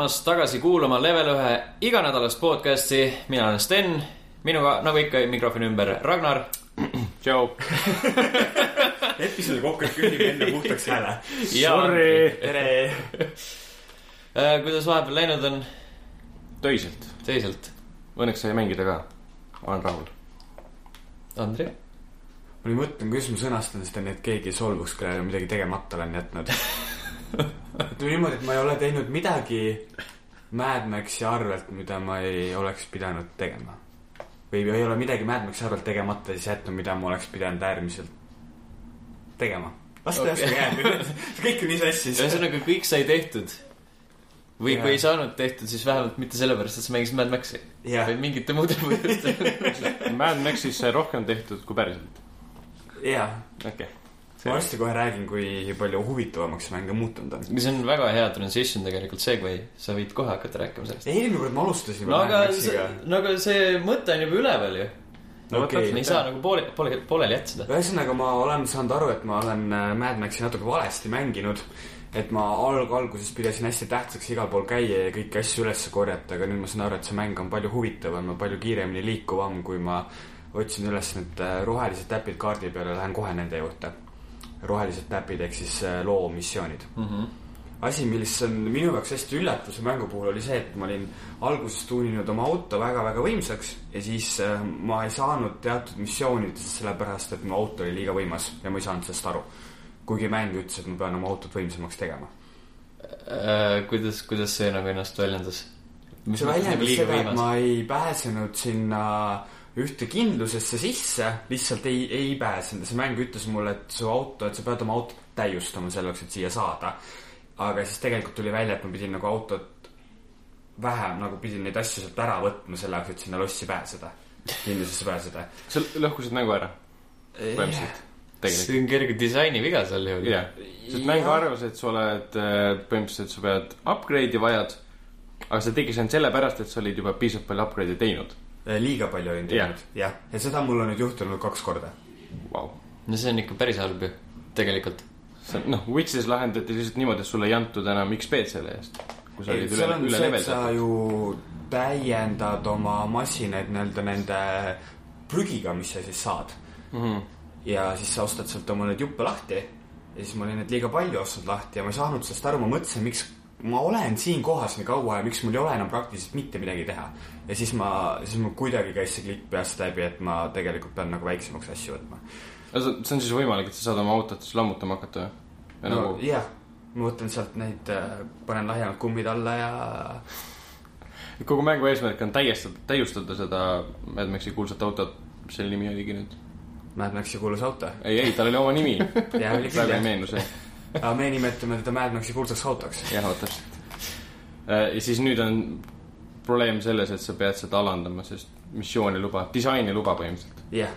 tulemast tagasi kuulama Level ühe iganädalast podcasti. mina olen Sten, minuga nagu ikka mikrofoni ümber Ragnar. tšau. episoodi kokku künnib enda puhtaks hääle. Sorry. tere äh, kuidas vahepeal läinud on? töiselt. töiselt. Õnneks sai mängida ka. olen rahul. Andri? ma nüüd mõtlen, kuidas ma sõnastan seda, nii et keegi ei solvuks, kellele midagi tegemata olen jätnud ütleme niimoodi, et ma ei ole teinud midagi Mad Maxi arvelt, mida ma ei oleks pidanud tegema. või ei ole midagi Mad Maxi arvelt tegemata siis jätnud, mida ma oleks pidanud äärmiselt tegema. las ta järsku jääb, see kõik on nii sassis. ühesõnaga kõik sai tehtud. või Jaa. kui ei saanud tehtud, siis vähemalt mitte sellepärast, et sa mängisid Mad Maxi. vaid mingite muude põhjustel. Mad Maxis sai rohkem tehtud kui päriselt. jah. okei okay.. Ma varsti kohe räägin, kui palju huvitavamaks see mäng muutunud on. see on väga hea transition tegelikult, Segway, sa võid kohe hakata rääkima sellest. eelmine kord me alustasime no aga no aga see mõte on juba üleval ju. No okei me ei saa nagu poole, poole, pooleli jätta seda. ühesõnaga, ma olen saanud aru, et ma olen äh, Mad Maxi natuke valesti mänginud. et ma alg-, alguses pidasin hästi tähtsaks igal pool käia ja kõiki asju üles korjata, aga nüüd ma saan aru, et see mäng on palju huvitavam ja palju kiiremini liikuvam, kui ma otsin üles need äh, rohelised täpid kaardi peal ja lähen kohe nende juurde. Rohelised täpid ehk siis äh, loo missioonid asi, mis on minu jaoks hästi üllatus mängu puhul oli see, et ma olin alguses tuuninud oma auto väga-väga võimsaks ja siis äh, ma ei saanud teatud missioonides sellepärast, et mu auto oli liiga võimas ja ma ei saanud sellest aru. kuigi mäng ütles, et ma pean oma autot võimsamaks tegema. Äh, kuidas, kuidas see nagu ennast väljendas? see väljendas seda, et ma ei pääsenud sinna ühte kindlusesse sisse, lihtsalt ei, ei pääsenud see mäng ütles mulle, et su auto, et sa pead oma autot täiustama selleks, et siia saada. aga siis tegelikult tuli välja, et ma pidin nagu autot vähem nagu pidin neid asju sealt ära võtma selle jaoks, et sinna lossi pääseda, kindlusesse pääseda. sa lõhkusid mängu ära, põhimõtteliselt. tegelikult. see on kerge disainiviga seal ju. jah, sest mäng arvas, et sa oled äh, põhimõtteliselt, sa pead upgrade'i vajad. aga sa tegid seda sellepärast, et sa olid juba piisavalt palju upgrade'e teinud liiga palju olin teinud, jah. ja seda mul on nüüd juhtunud kaks korda. wow.. no see on ikka päris halb ju, tegelikult. see on, noh, Witches lahendati lihtsalt niimoodi, et sulle ei antud enam XP-d selle eest. kui sa olid üle seal, on üle see, et sa leveldatud. ju täiendad oma masinaid nii-öelda nende prügiga, mis sa siis saad Mm -hmm. ja siis sa ostad sealt oma need juppe lahti ja siis ma olin need liiga palju ostnud lahti ja ma ei saanud sellest aru, ma mõtlesin, miks ma olen siin kohas nii kaua ja miks mul ei ole enam praktiliselt mitte midagi teha. ja siis ma, siis mul kuidagi käis see klikk peast läbi, et ma tegelikult pean nagu väiksemaks asju võtma. see on siis võimalik, et sa saad oma autot siis lammutama hakata või? ja no nagu, jah, ma võtan sealt neid, panen lahjemad kummid alla ja kogu mängu eesmärk on täiestada, täiustada seda Mad Maxi kuulsat autot, mis selle nimi oligi nüüd? Mad Maxi kuulus auto. ei, ei, tal oli oma nimi. praegu ei meenu see. Aga me nimetame teda Mad Maxi kuulsaks autoks. jah, vot täpselt. ja siis nüüd on probleem selles, et sa pead seda alandama, sest missioon ei luba, disain ei luba põhimõtteliselt. jah,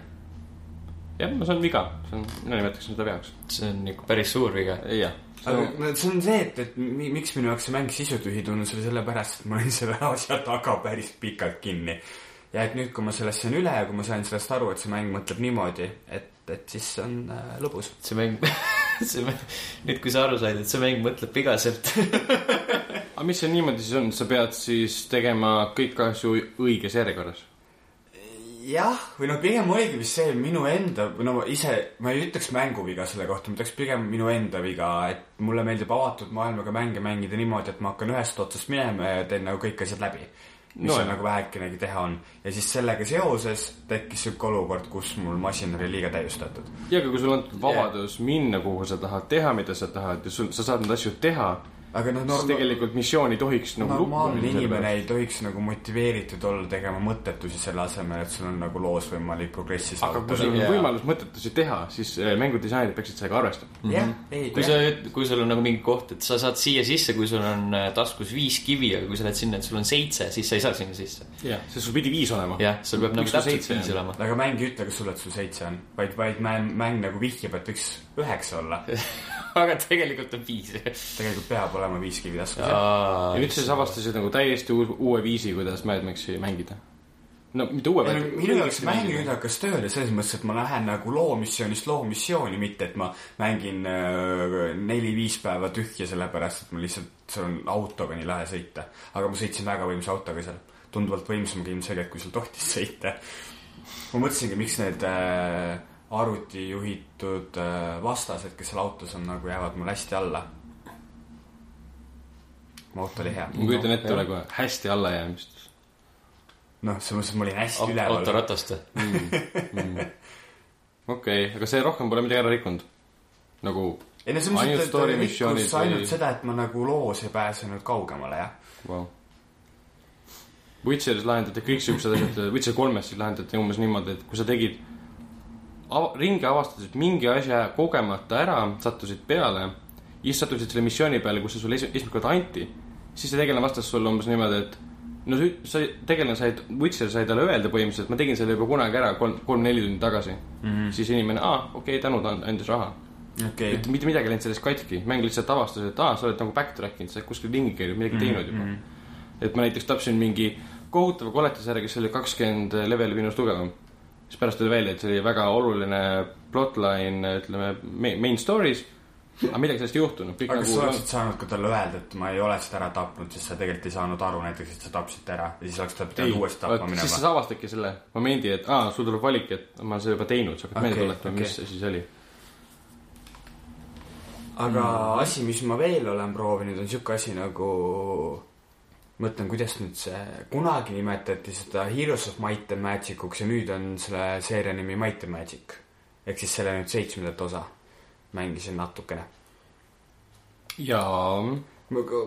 jah, no see on viga, see on, mina nimetaksin seda veaks. see on ikka päris suur viga. jah. aga no see on see, et, et mi- miks minu jaoks see mäng sisutühi tundus, oli sellepärast, et ma olin selle asja taga päris pikalt kinni. ja et nüüd, kui ma sellest sain üle ja kui ma sain sellest aru, et see mäng mõtleb niimoodi, et, et siis on äh, lõbus. see mäng, see nüüd kui sa aru said, et see mäng mõtleb vigaselt. aga mis see niimoodi siis on, sa pead siis tegema kõik asju õiges järjekorras? jah, või no pigem oligi vist see minu enda, no ise, ma ei ütleks mänguviga selle kohta, ma ütleks pigem minu enda viga, et mulle meeldib avatud maailmaga mänge mängida niimoodi, et ma hakkan ühest otsast minema ja teen nagu kõik asjad läbi. Mis No on nagu vähekenegi teha on. ja siis sellega seoses tekkis sihuke olukord, kus mul masin oli liiga täiustatud. ja aga kui sul on vabadus yeah. minna, kuhu sa tahad, teha, mida sa tahad ja sul, sa saad neid asju teha, aga noh, norm-, tegelikult missioon ei tohiks nagu normaalne inimene ei tohiks nagu motiveeritud olla tegema mõttetusi selle asemel, et sul on nagu loos võimalik progressi aga kui saavutada. sul on Jaa. võimalus mõttetusi teha, siis äh, mängudisainid peaksid sellega arvestama. jah, ei, kui sa, kui sul on nagu mingi koht, et sa saad siia sisse, kui sul on äh, taskus viis kivi, aga kui sa lähed sinna, et sul on seitse, siis sa ei saa sinna sisse. jah, sest sul pidi viis olema. jah, sul peab nagu sul täpselt seitse viis on? olema. aga mäng ei ütle, kas sulle, et sul seitse on, vaid, vaid mäng, mäng nagu vihjab, et võiks üheksa olla. aga tegelikult on viis. tegelikult peab olema viis kivi taskus. ja nüüd sa siis avastasid nagu täiesti uue, uue viisi, kuidas Mad Maxi mängida. no mitte uue no minu jaoks mäng nüüd hakkas tööle selles mõttes, et ma lähen nagu loomissioonist loomissiooni, mitte et ma mängin äh, neli-viis päeva tühja, sellepärast et ma lihtsalt, seal on autoga nii lahe sõita. aga ma sõitsin väga võimsa autoga seal, tunduvalt võimsamaga ilmselgelt, kui seal tohtis sõita. ma mõtlesingi, miks need äh, arvuti juhitud äh, vastased, kes seal autos on, nagu jäävad mulle hästi alla. auto oli hea. ma kujutan ette nagu hästi allajäämist. noh, selles mõttes, ma olin hästi üleval. autoratast. okei, aga see rohkem pole midagi ära rikkunud. nagu ei no selles mõttes, et rikkus ainult või- seda, et ma nagu loos ei pääsenud kaugemale, jah. wow.. Witcheris lahendati kõik siuksed asjad, Witcher kolmes siis lahendati umbes niimoodi, et kui sa tegid av ringi avastasid mingi asja kogemata ära, sattusid peale, siis sattusid selle missiooni peale, kus see sulle esi- esimest korda anti, siis see tegelane vastas sulle umbes niimoodi, et no sa- sa, tegelane sai, Witcher sai talle öelda põhimõtteliselt, ma tegin selle juba kunagi ära kolm, kolm-neli tundi tagasi mm. -hmm. siis inimene, aa, okei okay,, tänu, ta andis raha okei et mitte midagi ei läinud sellest katki, mäng lihtsalt avastas, et aa, sa oled nagu backtrack inud, sa oled kuskil ringi käinud, midagi teinud juba. et ma näiteks tapsin mingi kohutava koletisjärje, kes oli kakskümmend leveli minust tugevam. Siis pärast tuli välja, et see oli väga oluline plotline, ütleme, main story's. aga midagi sellest ei juhtunud, aga kas sa nagu oleksid saanud ka talle öelda, et ma ei ole seda ära tapnud, sest sa tegelikult ei saanud aru näiteks, et sa tapsid ta ära ja siis oleks ta pidanud uuesti tapma siis sa minema. avastadki selle momendi, et aa, sul tuleb valik, et ma olen seda juba teinud, sa hakkad Okei, meelde tuletama, mis okei. see siis oli. aga asi, mis ma veel olen proovinud, on sihuke asi nagu mõtlen, kuidas nüüd see, kunagi nimetati seda Heroes of Might and Magic uks ja nüüd on selle seeria nimi Might and Magic. ehk siis selle nüüd seitsmendat osa mängisin natukene. jaa,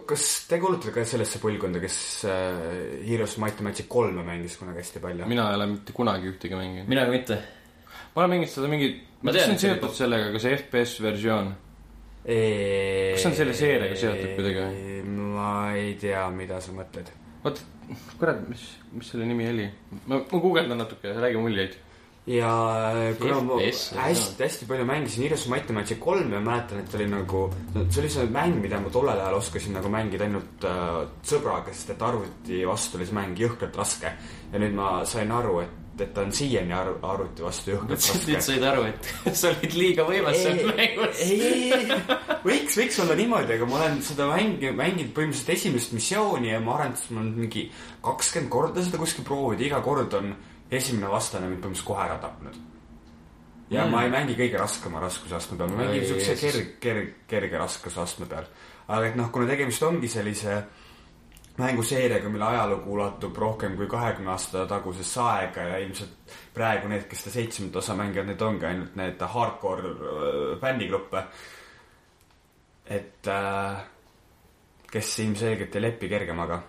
kas te kuulutate ka sellesse põlvkonda, kes äh, Heroes of Might and Magic kolme mängis kunagi hästi palju? mina ei ole mitte kunagi ühtegi mänginud. mina ka mitte. ma olen mänginud seda mingit, Ma mis tean, on et see oli seotud sellega, aga see FPS versioon. kas see on selle seeriaga seotud kuidagi või? Ei tea, mida sa mõtled. oot, kurat, mis, mis selle nimi oli? ma, ma guugeldan natuke, räägi muljeid. ja kuna ma FPS, hästi, hästi palju mängisin Heroes of Might and Magic kolme ja mäletan, et oli nagu, see oli see mäng, mida ma tollel ajal oskasin nagu mängida ainult äh, sõbraga, sest et arvuti vastu oli see mäng jõhkralt raske. ja nüüd ma sain aru, et, et ta on siiani ar- arvuti vastu jõhkralt nüüd raske. said aru, et sa olid liiga võimas seal mängus. ei, ei, ei, võiks, võiks olla niimoodi, aga ma olen seda mängi-, mänginud põhimõtteliselt esimest missiooni ja ma arvan, et ma olen mingi kakskümmend korda seda kuskil proovinud iga kord on esimene vastane mind põhimõtteliselt kohe ära tapnud. ja mm. ma ei mängi kõige raskema raskusastme peal, ma mängin Jeesus. kerge, kerge, kerge raskusastme peal. aga et noh, kuna tegemist ongi sellise mänguseeriaga, mille ajalugu ulatub rohkem kui kahekümne aasta tagusesse aega ja ilmselt praegu need, kes seda seitsmendat osa mängivad, need ongi ainult need hardcore äh, fännigruppe. et äh, kes ilmselgelt ei lepi kergemaga.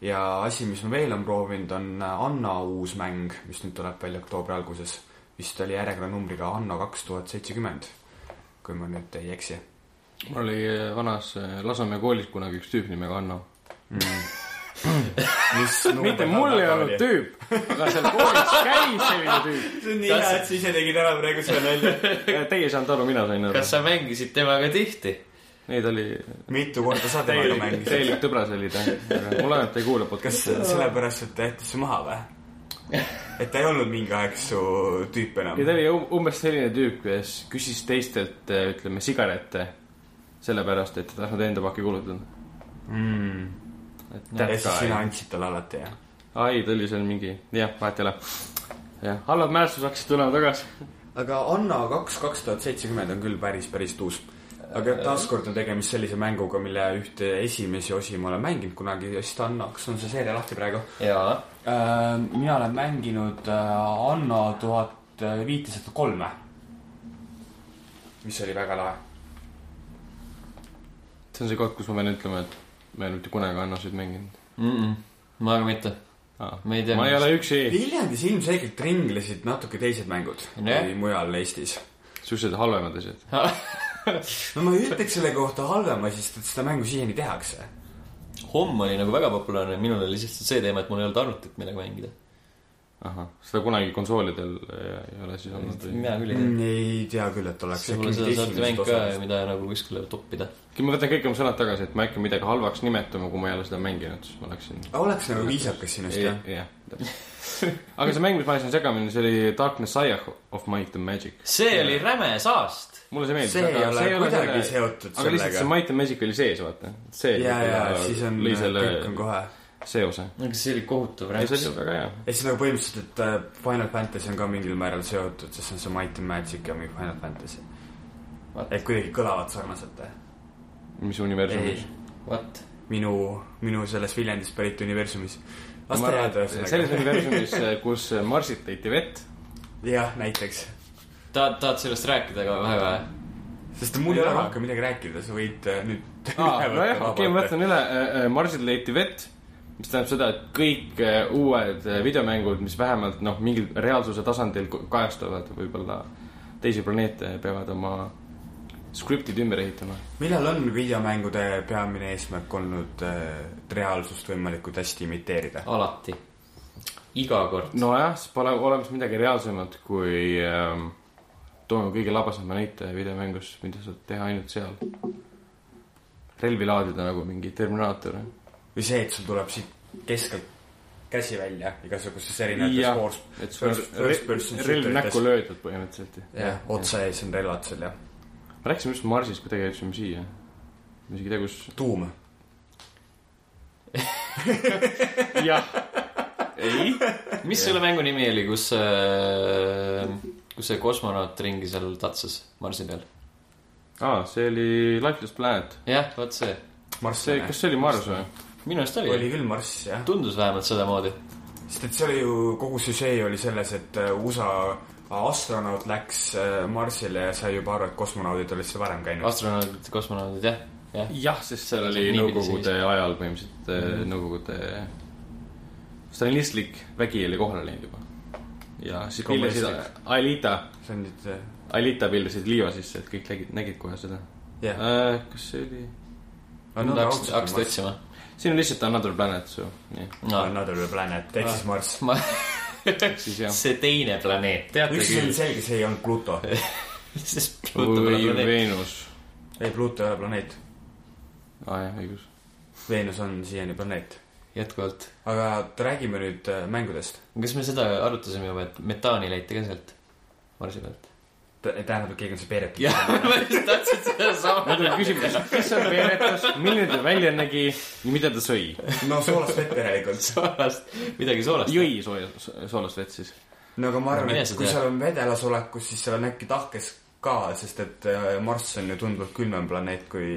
ja asi, mis ma veel olen proovinud, on Anna uus mäng, mis nüüd tuleb välja oktoobri alguses. vist oli järjekorranumbriga Anno kaks tuhat seitsekümmend, kui ma nüüd ei eksi mul oli äh, vanas äh, Lasnamäe koolis kunagi üks tüüp nimega Hanno. mis mitte mul ei olnud tüüp, aga seal koolis käis selline tüüp. see on nii hea, et sa ise tegid ära praegu selle nalja. Teie ei saanud aru, mina sain aru kas. sa mängisid temaga tihti? Neid oli mitu korda sa temaga mängisid? täielik tõbras oli ta. mul ainult ei kuule kas podcast'i. sellepärast, et ta jättis su maha või? et ta ei olnud mingi aeg su tüüp enam ja ta oli um- umbes selline tüüp, kes küsis teistelt, ütleme, sigarette. sellepärast, et ta tahtnud enda paki kulutada. mm.? et ja that siis sina andsid talle alati, jah? ai, ta oli seal mingi, jah, vahet ei ole. jah, halvad mälestused hakkasid tulema tagasi. aga Anna kaks, kaks tuhat seitsekümmend on küll päris, päris uus. aga taaskord on tegemist sellise mänguga, mille ühte esimesi osi ma olen mänginud kunagi, vist Anna, kas on see seeria lahti praegu? jaa. mina olen mänginud äh, Anno tuhat viitesada kolme. mis oli väga lahe. See on see koht, kus ma pean ütlema, et ma ei ole mitte kunagi Annosid mänginud. ma ka mitte. Ma ei tea, ma ei ole üksi. Viljandis ilmselgelt ringlesid natuke teised mängud Jah. kui mujal Eestis. siuksed halvemad asjad. no ma ei ütleks selle kohta halvem asi, sest et seda mängu siiani tehakse. homm oli nagu väga populaarne, minul oli lihtsalt see teema, et mul ei olnud arvutit, millega mängida. ahah, seda kunagi konsoolidel ei ei ole siis olnud või? mina küll ei tea. Mm, ei tea küll, et oleks. see pole seda sorti mäng ka, mida nagu kuskile toppida. ma võtan kõik oma sõnad tagasi, et ma ei hakka midagi halvaks nimetama, kui ma ei ole seda mänginud, siis ma oleksin oleks nagu viisakas sinust jah. jah, täpselt. aga see mäng, mis ma ajasin segamini, see oli Darkness Sire of Might and Magic. see oli räme saast. mulle see meeldis. see ei ole kuidagi seotud aga lihtsalt see sellega. Might and Magic oli sees, vaata. see ja, ja siis on, kõik on kohe. seose. aga see oli kohutav ei, see rämps oli. väga hea. ja siis nagu põhimõtteliselt, et äh, Final Fantasy on ka mingil määral seotud, sest see on see Might and Magic ja mingi Final Fantasy. et kuidagi kõlavad sarnaselt. mis universumis What? minu, minu selles Viljandist pärit universumis. las ta jääda selles ühesõnaga. universumis, kus Marsilt leiti vett, jah, näiteks. tahad, tahad sellest rääkida ka vähe või? sest mul ei ole rohkem midagi rääkida, sa võid äh, nüüd. nojah, okei, ma võtan üle, Marsilt leiti vett, mis tähendab seda, et kõik äh, uued äh, videomängud, mis vähemalt noh, mingil reaalsuse tasandil kajastavad võib-olla teisi planeete, peavad oma skriptid ümber ehitama. millal on videomängude peamine eesmärk olnud äh, reaalsust võimalikult hästi imiteerida? alati. iga kord. nojah, siis pole olemas midagi reaalsemat kui ähm, toome kõige labasema näite videomängus, mida saad teha ainult seal. relvi laadida nagu mingi Terminaator. Või see, et sul tuleb siit keskelt käsi välja igasugustes erinevates jah koos, et sul on relv näkku löödud põhimõtteliselt. jah, otse ees on relvad seal ja me rääkisime just Marsist, kui tegelikult jõudsime siia. ma isegi ei tea, kus. tuum. jah. ei. mis selle mängu nimi oli, kus äh,, kus see kosmonaut ringi seal tatsas Marsi peal? aa, see oli Lifeless Planet. jah, vot see. Marss see, kas see oli Mars või? Minu arust oli, oli küll Marss jah, tundus vähemalt sedamoodi. sest et see oli ju, kogu süžee oli selles, et äh, USA astronaut läks äh, Marsile ja sai juba aru, et kosmonaudid olid seal varem käinud. astronaudid, kosmonaudid, jah, jah. jah, sest seal oli Nõukogude ajal põhimõtteliselt mm. Nõukogude stalinistlik vägi oli kohale läinud juba. ja siis Kommunistlik. Alita, see on nüüd äh, Alita pildasid liiva sisse, et kõik nägid, nägid kohe seda jah, äh,. kas see oli? hakkasid otsima. Siin on lihtsalt Another Planet, so nii, no Another planet ehk siis Marss. ma, siis jah. see teine planeet, teate üks asi on küll, selge, see ei olnud Pluto. sest Pluto pole või planeet. Veenus. ei, Pluto ei ole planeet. aa jah, õigus. Veenus on siiani planeet. jätkuvalt. aga räägime nüüd äh, mängudest. kas me seda arutasime juba, et metaani leiti ka sealt Marsi pealt? tähendab, et keegi on see peeretud. jah, ma just tahtsin sedasama. nüüd on küsimus, kes on peenetas, milline ta välja nägi ja mida ta sõi? no soolast vett järelikult. soolast, midagi soolast. jõi sooja, soolast vett siis. no aga ma arvan, Mine et kui seal on vedelas olekus, siis seal on äkki tahkes ka, sest et äh, Marss on ju tunduvalt külmem planeet kui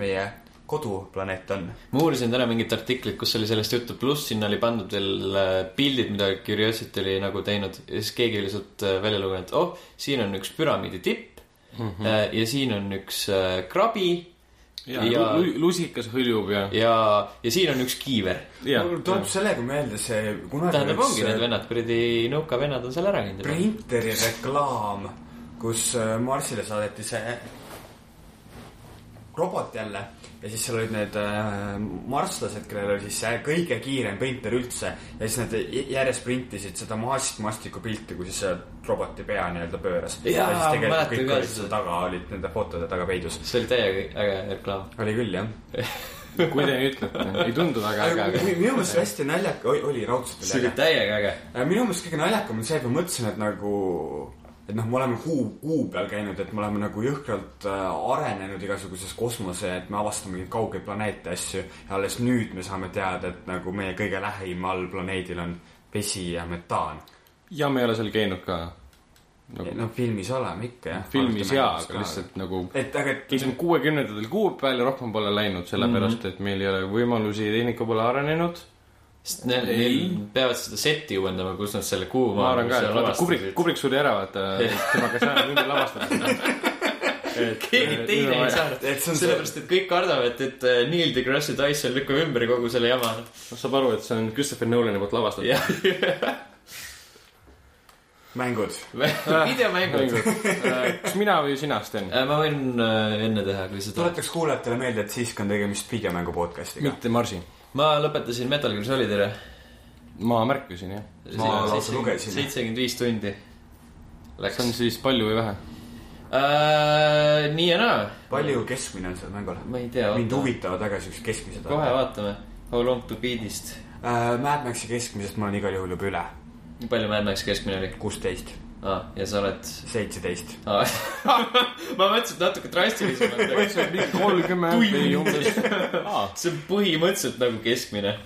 meie koduplaneet on. ma uurisin täna mingit artiklit, kus oli sellest juttu, pluss sinna oli pandud veel äh, pildid, mida Curiosity oli nagu teinud ja siis keegi oli sealt äh, välja lugenud, et oh, siin on üks püramiidi tipp mm -hmm. ja siin on üks krabi ja, Ja- ja... Lu lusikas hõljub ja. ja, ja siin on üks kiiver. mul tuleb sellega meelde see kunagi tähendab, ongi need vennad, kuradi nõukavennad on seal ära käinud printeri reklaam, kus Marsile saadeti see robot jälle ja siis seal olid need äh, marslased, kellel oli siis see kõige kiirem printer üldse ja siis nad järjest printisid seda maastmastiku pilti, kui siis see roboti pea nii-öelda pööras. Ja siis tegelikult kõik olid seda. seal taga, olid nende fotode taga peidus. see oli täiega äge reklaam. oli küll jah. kui te nii ütlete, ei tundu väga äge, aga minu meelest hästi naljaka, oli raudselt see oli oli täiega äge. minu meelest kõige naljakam on see, et ma mõtlesin, et nagu, et noh, me oleme kuu, kuu peal käinud, et me oleme nagu jõhkralt äh, arenenud igasuguses kosmose, et me avastame mingeid kaugeid planeete, asju. ja alles nüüd me saame teada, et nagu meie kõige lähimal planeedil on vesi ja metaan. ja me ei ole seal käinud ka nagu no filmis oleme ikka jah. filmis jaa, aga lihtsalt nagu et aga, et käisime kuuekümnendatel kuu peal ja rohkem pole läinud, sellepärast Mhm. et meil ei ole võimalusi, tehnika pole arenenud. Sest neil, neil peavad seda seti uuendama, kus nad selle kuu ma arvan ka, et vaata Kubrik, Kubrik suri ära, vaata, tema käis ära ümber lavastada keegi teine ei saanud et see on see- sellepärast, et kõik kardavad, et, et äh, Neil deGrasse Tyson lükkab ümber kogu selle jama. saab aru, et see on Christopher Nolani poolt lavastatud. mängud. videomängud. kas mina või sina, Sten? ma võin äh, enne teha, kui seda. tuletaks kuulajatele meelde, et siiski on tegemist videomängu podcast'iga. mitte Marsi. Ma lõpetasin Metal Gear Solidile. ma märkasin jah. Ma lausa lugesin. seitsekümmend viis tundi läks see on siis palju või vähe? äh,. nii ja naa, palju keskmine on seal mängul? ma ei tea, mind huvitavad väga siuksed keskmised kohe vaatame. How long to beat'ist, äh,. Mad Maxi keskmisest ma olen igal juhul juba üle, nii palju Mad Max keskmine oli kuusteist, ah,? ja sa oled seitseteist. ah.. ma mõtlesin, et natuke drastilisemalt, aga see on mingi kolmkümmend või umbes. see on põhimõtteliselt nagu keskmine.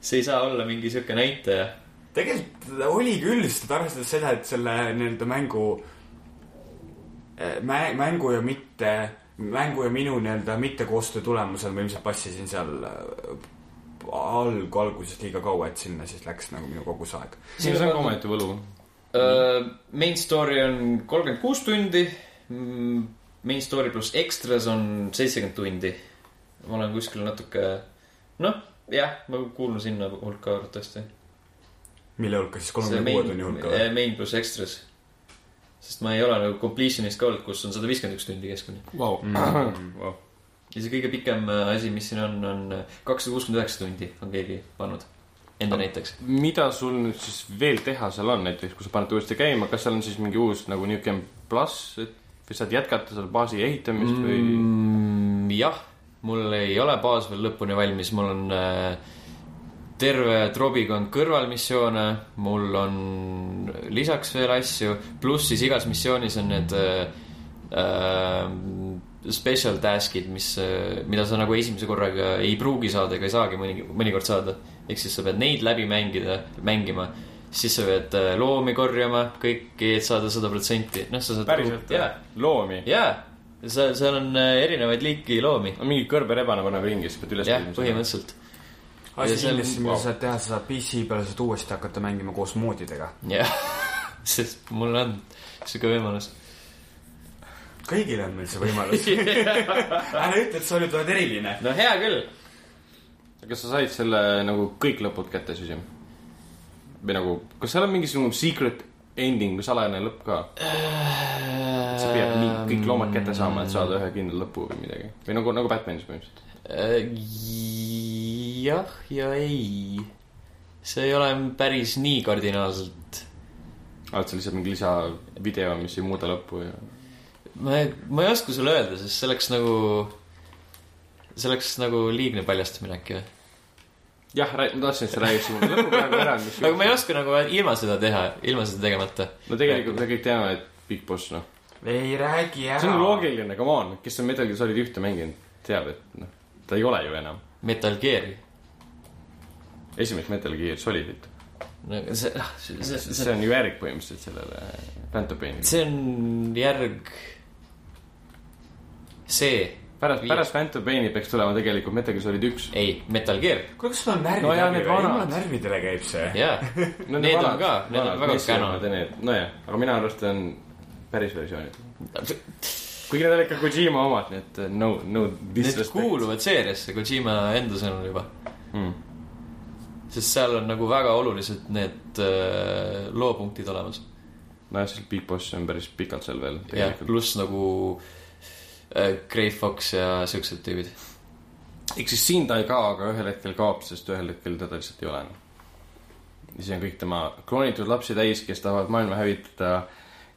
see ei saa olla mingi sihuke näitaja. tegelikult oli küll, sest arvestades seda, et selle nii-öelda mängu, mängu ja mitte, mängu ja minu nii-öelda mittekoostöö tulemusel ma ilmselt passisin seal äh, alg-, algusest liiga kaua, et sinna siis läks nagu minu kogu see aeg. see on ka omaette võlu. Uh, main story on kolmkümmend kuus tundi. Main story pluss extras on seitsekümmend tundi. ma olen kuskil natuke, noh, jah, ma kuulun sinna hulka arvatavasti. mille hulka siis kolmekümne kuue tunni hulka või? main pluss extras. sest ma ei ole nagu completion'ist ka olnud, kus on sada viiskümmend üks tundi keskmine. Vau. Mm. ja see kõige pikem äh, asi, mis siin on, on kakssada kuuskümmend üheksa tundi on keegi pannud enda näiteks. mida sul nüüd siis veel teha seal on, näiteks kui sa paned uuesti käima, kas seal on siis mingi uus nagu Game pluss, et või saad jätkata seal baasi ehitamist või mm.? mm,? jah, mul ei ole baas veel lõpuni valmis, mul on äh, terve trobikond kõrvalmissioone, mul on lisaks veel asju, pluss siis igas missioonis on need äh, äh, special task'id, mis äh,, mida sa nagu esimese korraga ei pruugi saada ega ei saagi mõni, mõnikord saada. Ehk siis sa pead neid läbi mängida, mängima, siis sa pead äh, loomi korjama, kõiki, et saada sada protsenti, noh, sa saad. päriselt jaa, loomi? jaa, sa, seal on äh, erinevaid liiki loomi. mingi kõrberebane paneb ringi, siis pead üles jah, põhimõtteliselt. Ja asi kindlasti, mida sa saad teha, sa saad PC peal saad uuesti hakata mängima koos moodidega. jah, sest mul on sihuke võimalus. kõigil on meil see võimalus. ära ütle, et sa nüüd oled eriline. no hea küll. Kas sa said selle nagu kõik lõpud kätte siis jah? või nagu, kas seal on mingisugune secret ending või salajane lõpp ka? sa pead nii kõik loomad kätte saama, et saada ühe kindla lõpu või midagi. või nagu, nagu Batmanis põhimõtteliselt. jah ja ei. see ei ole päris nii kardinaalselt. oled sa lihtsalt mingi lisavideo, mis ei muuda lõppu ja. ma ei, ma ei oska sulle öelda, sest see oleks nagu, see oleks nagu liigne paljastamine äkki või? jah, ma tahtsin, et sa räägiksid mulle lõpu praegu ära, mis aga ma ei oska nagu ilma seda teha, ilma seda tegemata. no tegelikult me kõik teame, et Big Boss, noh. ei räägi ära. see on loogiline, come on, kes on Metal Gear Solid ühte mänginud, teab, et noh, ta ei ole ju enam Metal Gear'i. esimest Metal Gear Solidit. no see, see, see, see, see on ju järg põhimõtteliselt sellele Phantom Painile. see on järg. see, pärast, pärast Phantom Paini peaks tulema tegelikult Metal Gear Solid üks. ei, Metal Gear, kuule, kas sul on närvid No läbi need või? jumala närvidele käib see. jaa. Need on ka, need on väga canon. nojah, aga minu arust on päris versioonid. kuigi need on ikka Kojima omad, nii et no, no Need disrespect. kuuluvad seeriasse Kojima enda sõnul juba. mm.. sest seal on nagu väga olulised need äh, loopunktid olemas. nojah, siis Big Boss on päris pikalt seal veel jah, pluss nagu äh, Grey Fox ja siuksed tüübid. ehk siis siin ta ei kao, aga ühel hetkel kaob, sest ühel hetkel teda lihtsalt ei ole enam. ja siis on kõik tema kloonitud lapsi täis, kes tahavad maailma hävitada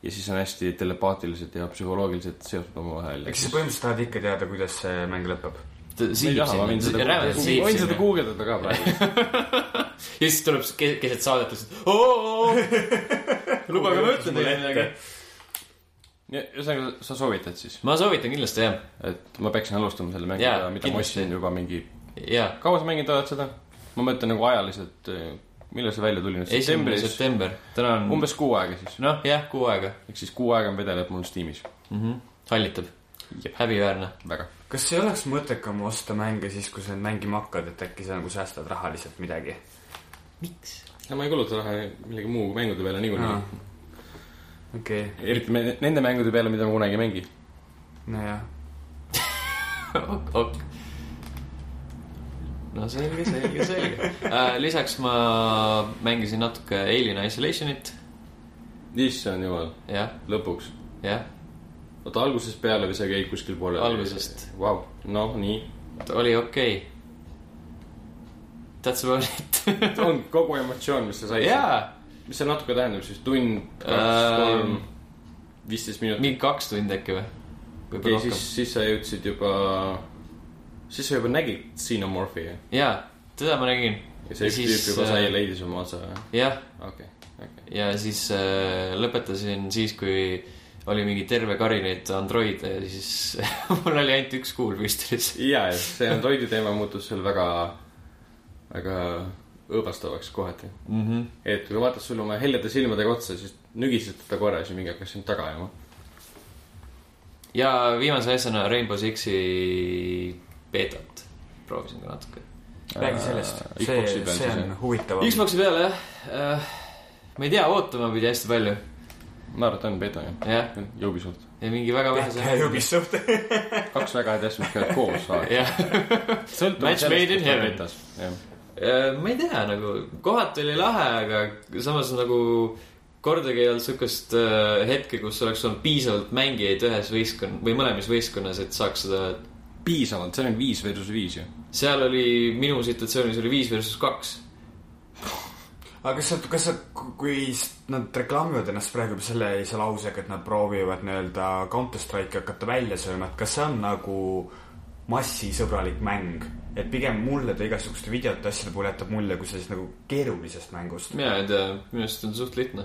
ja siis on hästi telepaatilised ja psühholoogiliselt seotud omavahel. eks sa põhimõtteliselt tahad ikka teada, kuidas see mäng lõpeb. võin seda, guugeldada ka praegu. ja siis tuleb ke- keset saadet lihtsalt. lubage, ma ütlen teile midagi. ühesõnaga, sa soovitad siis, ma soovitan kindlasti jah, et ma peaksin alustama selle mänguga, mida ma ostsin juba mingi, jaa. kaua sa mänginud oled seda? ma mõtlen nagu ajaliselt, millal see välja tuli nüüd? esimene september, täna on umbes kuu aega siis. noh, jah, kuu aega ehk siis kuu aega on vedeleb mul Steamis. mm. -hmm. hallitab, häbiväärne. väga. kas ei oleks mõttekam osta mänge siis, kui sa neid mängima hakkad, et äkki sa nagu säästad rahaliselt midagi? miks? ja ma ei kuluta raha millegi muu mängude peale niikuinii. okei, eriti me- nende mängude peale, mida ma kunagi ei mängi. nojah. ok. no selge, selge, selge äh,. lisaks ma mängisin natuke Alien Isolationit, issand jumal, lõpuks. jah, oota, algusest peale või sa käid kuskil poole? Algusest. Vau, noh, nii. oli okei okay.. that's about it. on kogu emotsioon, mis sa said. jaa, mis see natuke tähendab siis, tund, kaks, Ähm, kolm, viisteist minutit. mingi kaks tundi äkki või? võib-olla siis, siis sa jõudsid juba, siis sa juba nägid Xenomorphi ja jaa, teda ma nägin. ja see üks tüüp juba äh, sai, leidis oma otsa, jah, okei, okei. ja siis äh, lõpetasin siis, kui oli mingi terve kari neid androide ja siis mul oli ainult üks kuul püstolis. ja, ja see Androidi teema muutus seal väga, väga õõvastavaks kohati. Mm -hmm. et kui vaatas sulle oma heljade silmadega otsa, siis nügisid teda korra ja siis mingi hakkas sind taga ajama. ja viimase asjana Rainbow Sixi beetat proovisin ka natuke. räägi sellest, Xboxi see, see on huvitav. Xbox'i peale jah äh,, ma ei tea, ootama pidi hästi palju, ma arvan, et on beta jah, jah, Ubisoft. ja mingi väga vähese. Ubisoft. kaks väga head asja, mis käivad koos, jah, Match made in heaven.. jah, Äh, ma ei tea, nagu kohati oli lahe, aga samas nagu kordagi ei olnud siukest äh, hetke, kus oleks olnud piisavalt mängijaid ühes võistkond- või mõlemas võistkonnas, et saaks seda. piisavalt, see on viis versus viis ju. seal oli, minu situatsioonis oli viis versus kaks. aga kas sa, kas sa, kui nad reklaamivad ennast praegu sellise lausega, et nad proovivad nii-öelda Counter Strike'i hakata välja sööma, et kas see on nagu massisõbralik mäng? et pigem mulle ta igasuguste videote asjade puhul jätab mulje kui sellisest nagu keerulisest mängust. mina ei tea, minu arust on suht lihtne.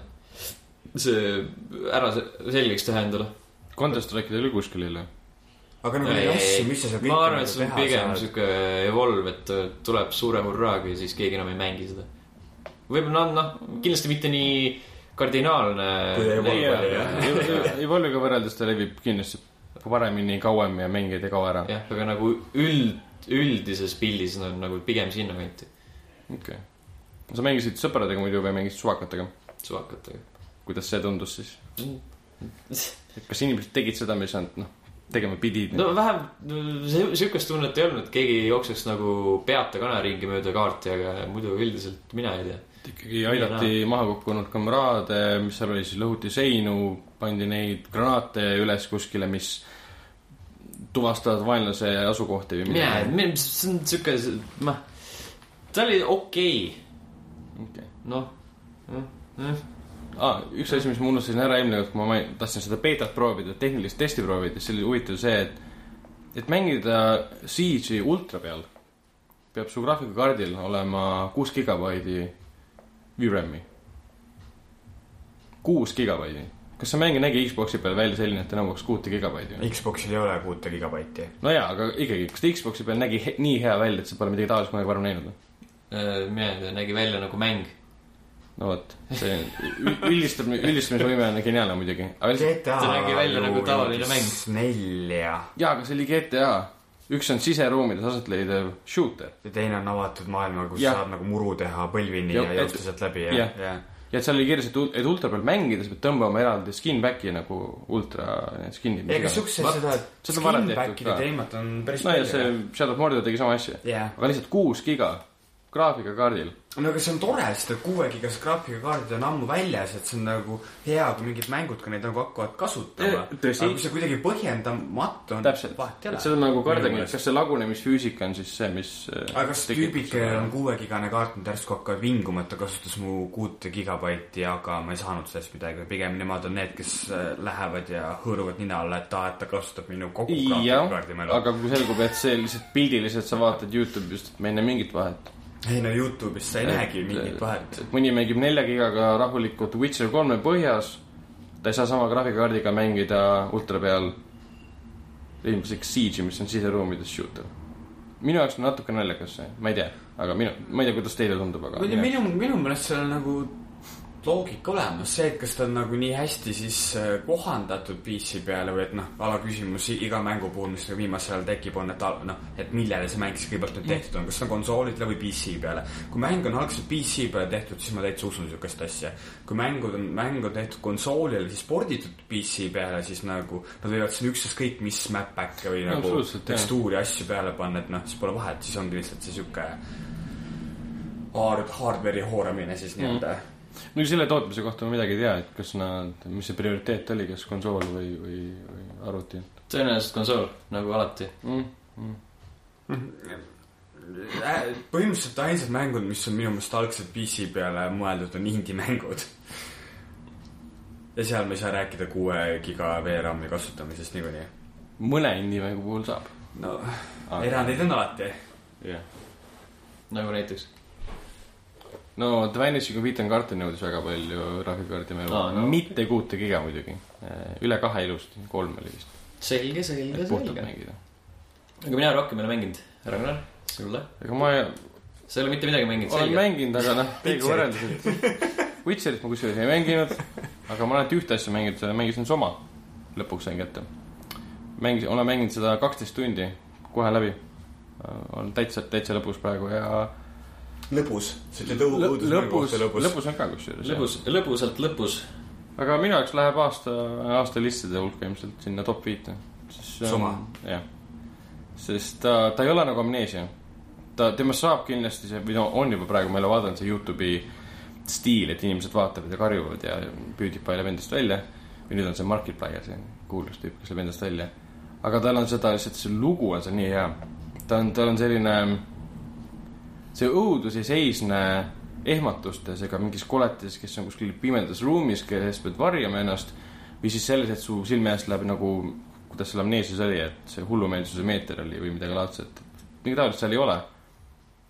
see ära se- selgeks teha endale. Counter Strike'id ei ole kuskil jälle. aga nagu neid asju, mis sa seal ma arvan, et see on nagu pigem sihuke evolve, et äh, tuleb suure hurraaga ja siis keegi enam ei mängi seda. võib-olla noh, noh, kindlasti mitte nii kardinaalne. Evolve'iga võrreldes ta levib kindlasti paremini, kauem ja mängijad ei kao ära. jah, aga nagu üld, üldises pildis on nagu pigem sinnakanti okei. sa mängisid sõpradega muidu või mängisid suvakatega? suvakatega. kuidas see tundus siis? et kas inimesed tegid seda, mis nad noh, tegema pidid? no vähem, sihukest tunnet ei olnud, keegi jookseks nagu peata kaneringi mööda kaarti, aga muidu üldiselt mina ei tea. Ikkagi aidati maha kukkunud kamraade, mis seal oli siis, lõhuti seinu, pandi neid granaate üles kuskile, mis tuvastavad vaenlase asukohti või midagi. see on sihuke, noh, ta oli okei okei. noh, ah,. üks asi, mis ma unustasin ära eelmine kord, kui ma tahtsin seda beetat proovida, tehnilist testi proovida, siis oli huvitav see, et, et mängida Siege'i ultra peal, peab su graafikakaardil olema kuus gigabaidi VRAM-i. kuus gigabaidi. kas see mäng nägi Xbox'i peal välja selline, et ta nõuaks kuute gigabaiti? Xboxil ei ole kuute gigabaiti. no jaa, aga ikkagi, kas ta Xbox'i peal nägi he nii hea välja, et sa pole midagi taolist kunagi varem näinud? mina ei tea, nägi välja nagu mäng. no vot, see üldistab, üldistamisvõime on geniaalne muidugi, GTA Ta nägi välja nagu tavaline mäng. nelja jaa, aga see oli GTA. Üks on siseruumides aset leidev shooter ja teine on avatud maailma, kus Jah. saab nagu muru teha põlvini Ja- ja, ja joosta sealt läbi ja jah., ja. ja et seal oli kirjas, et, et ultra peal mängida, sa pead tõmbama eraldi skin back'i nagu ultra need skin'id. ega siukse seda skinback'ide ka. teemat on päris no ja palju. Shadow of Mordor tegi sama asja. jah, aga lihtsalt kuus giga graafikakaardil. no aga see on tore, sest et kuuegigased graafikakaardid on ammu väljas, et see on nagu hea, kui mingid mängud ka neid nagu hakkavad kasutama Eh,. tõsi. aga kui see kuidagi põhjendamatu on, täpselt, vahet ei et ole. see on nagu kardagi, et kas see lagunemisfüüsika on siis see, mis. aga kas tüübid, kellel on kuuegigane kaart, nad järsku hakkavad vinguma, et ta kasutas mu kuute gigabaiti, aga ma ei saanud sellest midagi, pigem nemad on need, kes äh, lähevad ja hõõruvad nina alla, et aa, et ta kasutab minu kogu graafikakaardi mälu. aga kui selgub, et see lihtsalt pildiliselt sa vaatad Youtube'ist, et me ei näe mingit vahet. Ei no Youtube'is sa ei näegi mingit vahet. et mõni mängib nelja gigaga rahulikult Witcher kolme põhjas, ta ei saa sama graafikakaardiga mängida ultra peal ilmselt Siege'i, mis on siseruumides shooter. minu jaoks on natuke naljakas see, ma ei tea, aga minu, ma ei tea, kuidas teile tundub, aga minu, minu meelest seal on nagu loogika olemas, see, et kas ta on nagu nii hästi siis äh, kohandatud PC peale või et noh, alaküsimus iga mängu puhul, mis viimasel ajal tekib, on, et noh, et millele see mäng siis kõigepealt nüüd tehtud on, kas see on konsoolidele või PC peale. kui mäng on algselt PC peale tehtud, siis ma täitsa usun niisugust asja. kui mängud on, mäng on tehtud konsoolile, siis porditud PC peale, siis nagu nad võivad sinna ükstaskõik mis map back'e või nagu tekstuuri asju peale panna, et noh, siis pole vahet, siis ongi lihtsalt see sihuke hard, hardware'i hooramine siis nii-öelda mm.. Muidugi selle tootmise kohta ma midagi ei tea, et kas nad, mis see prioriteet oli, kas konsool või, või, või arvuti tõenäoliselt konsool, nagu alati. mm,. Mm. äh, põhimõtteliselt ainsad mängud, mis on minu meelest algselt PC peale mõeldud, on indie-mängud. ja seal me ei saa rääkida kuue giga VRAM-i kasutamisest niikuinii. mõne indie-mängu puhul saab. no erandeid on alati. jah. nagu näiteks. No of Ethan Carter nõudis väga palju graafikakaardi mängu Aa, no. mitte kuute giga muidugi. üle kahe ilusti, kolm oli vist. selge, selge, selge. aga mina rohkem ei ole mänginud. härra Gunnar, sulle? ega ma ei, sa ei ole mitte midagi mänginud, olen selge. mänginud, aga noh, teiega võrreldes, et Witcherit ma kusjuures ei mänginud, aga ma olen ainult ühte asja mänginud, mängisin Soma. lõpuks sain kätte. mängisin, olen mänginud seda kaksteist tundi kohe läbi. olen täitsa, täitsa lõpus praegu ja lõbus, sa ütled õu- Lõ- õudusmängu lõpus kohta, lõbus. lõpus on ka kusjuures. lõbus, lõbusalt lõpus. aga minu jaoks läheb aasta, aasta listide hulka ilmselt sinna top viite. Soma. jah, sest ta, ta ei ole nagu amneesia. ta, temast saab kindlasti see, või no on juba praegu, ma ei ole vaadanud see Youtube'i stiil, et inimesed vaatavad ja karjuvad ja PewDiePie läheb endast välja. või nüüd on see Markiplier, see kuulus tüüp, kes läheb endast välja. aga tal on seda lihtsalt, see lugu on seal nii hea. ta on, tal on selline, see õudus ei seisne ehmatustes ega mingis koletis, kes on kuskil pimedas ruumis, kes pead varjama ennast. või siis selles, et su silme eest läheb nagu, kuidas seal amneesias oli, et see hullumeelsuse meeter oli või midagi laadset. midagi taolist seal ei ole.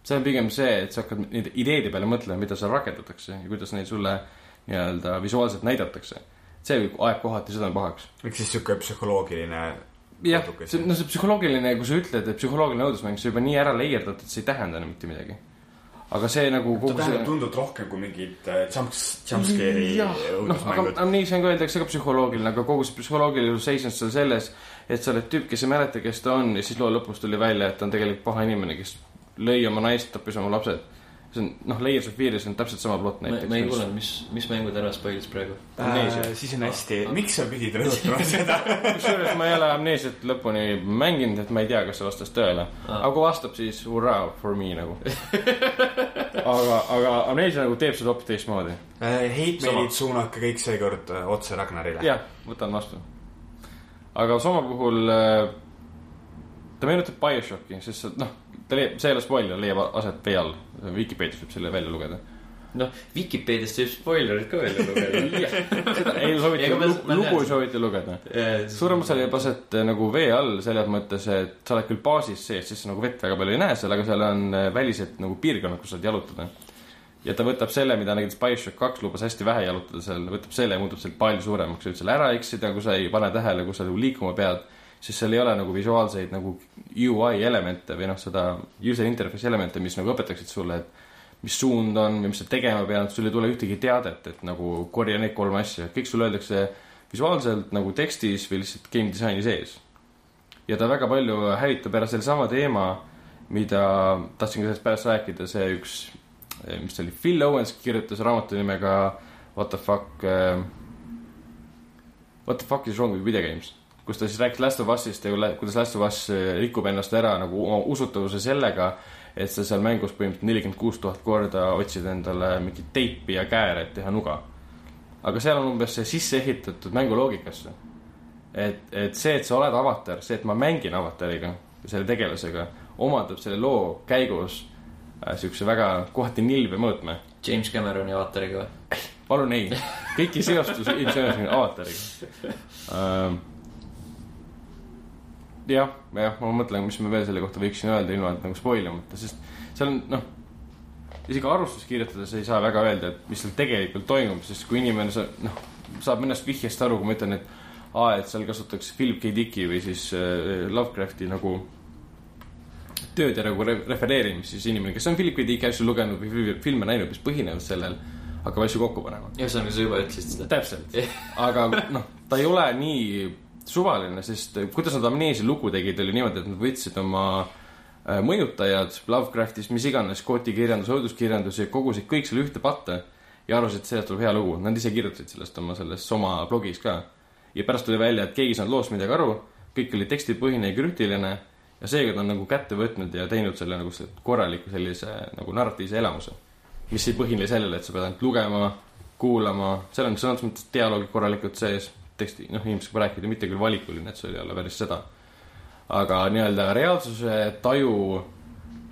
see on pigem see, et sa hakkad nende ideede peale mõtlema, mida seal rakendatakse ja kuidas neid sulle nii-öelda visuaalselt näidatakse. see ajab kohati südame pahaks ehk siis sihuke psühholoogiline. Jah see, see- no see psühholoogiline, kui sa ütled, et psühholoogiline õudusmäng, see juba nii ära leierdatud, et see ei tähenda enam mitte midagi. aga see nagu ta kogu tähendab see. tunduvalt rohkem kui mingid äh, jump, jumpscare'i jah, noh, õudusmängud. amneesia on ka öeldakse ka psühholoogiline, aga kogu see psühholoogilisus seisnes seal selles, et sa oled tüüp, kes ei mäleta, kes ta on ja siis loo lõpus tuli välja, et ta on tegelikult paha inimene, kes lõi oma naist, tappis oma lapsed. See on, noh, Layers of Fear'is on täpselt sama plott ma, ma ei näiteks. kuulanud, mis, mis mängu ta ära spoilis praegu. Äh, siis on hästi, miks sa pidid rõhutama seda? kusjuures ma ei ole amneesiat lõpuni mänginud, et ma ei tea, kas see vastas tõele. aga kui vastab, siis hurraa for me nagu. aga, aga amneesia nagu teeb seda hoopis teistmoodi. Heitmeilid suunake kõik seekord äh, otse Ragnarile. jah, võtan vastu. aga Soma puhul äh, ta meenutab BioShocki, sest noh, ta leiab, see ei ole spoiler, leiab aset vee all. Vikipeedias võib selle välja lugeda. noh, Vikipeediast võib spoilerid ka välja lugeda. ei soovita lugu ei soovita lugeda. suurem osa leiab aset äh, nagu vee all selles mõttes, et sa oled küll baasis sees, siis sa nagu vett väga palju ei näe seal, aga seal on äh, välised nagu piirkonnad, kus saad jalutada. ja ta võtab selle, mida näiteks BioShock kaks lubas hästi vähe jalutada seal, võtab selle ja muudab selle palju suuremaks, sa võid selle ära eksida, kui sa ei pane tähele, kus sa nagu liikuma pead. Siis seal ei ole nagu visuaalseid nagu UI elemente või noh, seda user interface elemente, mis nagu õpetaksid sulle, et mis suund on või mis sa tegema pead, sul ei tule ühtegi teadet, et nagu korja need kolm asja, kõik sulle öeldakse visuaalselt nagu tekstis või lihtsalt game disaini sees. ja ta väga palju hävitab ära sellesama teema, mida tahtsin ka sellest pärast rääkida, see üks, mis ta oli, Phil Owens kirjutas raamatu nimega What the fuck uh,, What the fuck is wrong with video games kus ta siis rääkis Last of Us'ist ja kuidas Last of Us äh, rikub ennast ära nagu oma usutavuse sellega, et sa seal mängus põhimõtteliselt nelikümmend kuus tuhat korda otsid endale mingit teipi ja kääre, et teha nuga. aga seal on umbes see sisse ehitatud mänguloogikasse. et, et see, et sa oled avatar, see, et ma mängin avatariga, selle tegelasega, omandab selle loo käigus äh, siukse väga kohati nilbe mõõtme. James Cameroni avatariga või? palun ei, kõik ei seostu ilmselgelt avatariga ähm,. jah, jah, ma mõtlen, mis ma veel selle kohta võiksin öelda, ilma et nagu spoil imata, sest seal on noh, isegi arvustust kirjutades ei saa väga öelda, et mis seal tegelikult toimub, sest kui inimene sa noh, saab mõnest vihjest aru, kui ma ütlen, et aa, et seal kasutatakse Philip K Dicki või siis äh, Lovecrafti nagu tööde nagu re refereerimist, siis inimene, kes on Philip K Dicki asju lugenud või fil- filme näinud, mis põhinevad sellel, hakkab asju kokku panema. ühesõnaga, sa juba ütlesid seda. täpselt, aga noh, ta ei ole nii suvaline, sest kuidas nad Amnesia lugu tegid, oli niimoodi, et nad võtsid oma äh, mõjutajad Lovecraftis, mis iganes, kootikirjandus, õuduskirjandus ja kogusid kõik selle ühte patta ja arvasid, et sellest tuleb hea lugu. Nad ise kirjutasid sellest oma selles oma blogis ka. ja pärast tuli välja, et keegi ei saanud loost midagi aru, kõik oli tekstipõhine ja krüptiline ja seega ta on nagu kätte võtnud ja teinud selle nagu korraliku sellise nagu narratiivse elamuse. mis ei põhine sellele, et sa pead ainult lugema, kuulama, seal on sõnas mõttes dialoogid korralikult sees, teksti, noh, inimesed saab rääkida, mitte küll valikuline, et sul ei ole päris seda. aga nii-öelda reaalsuse taju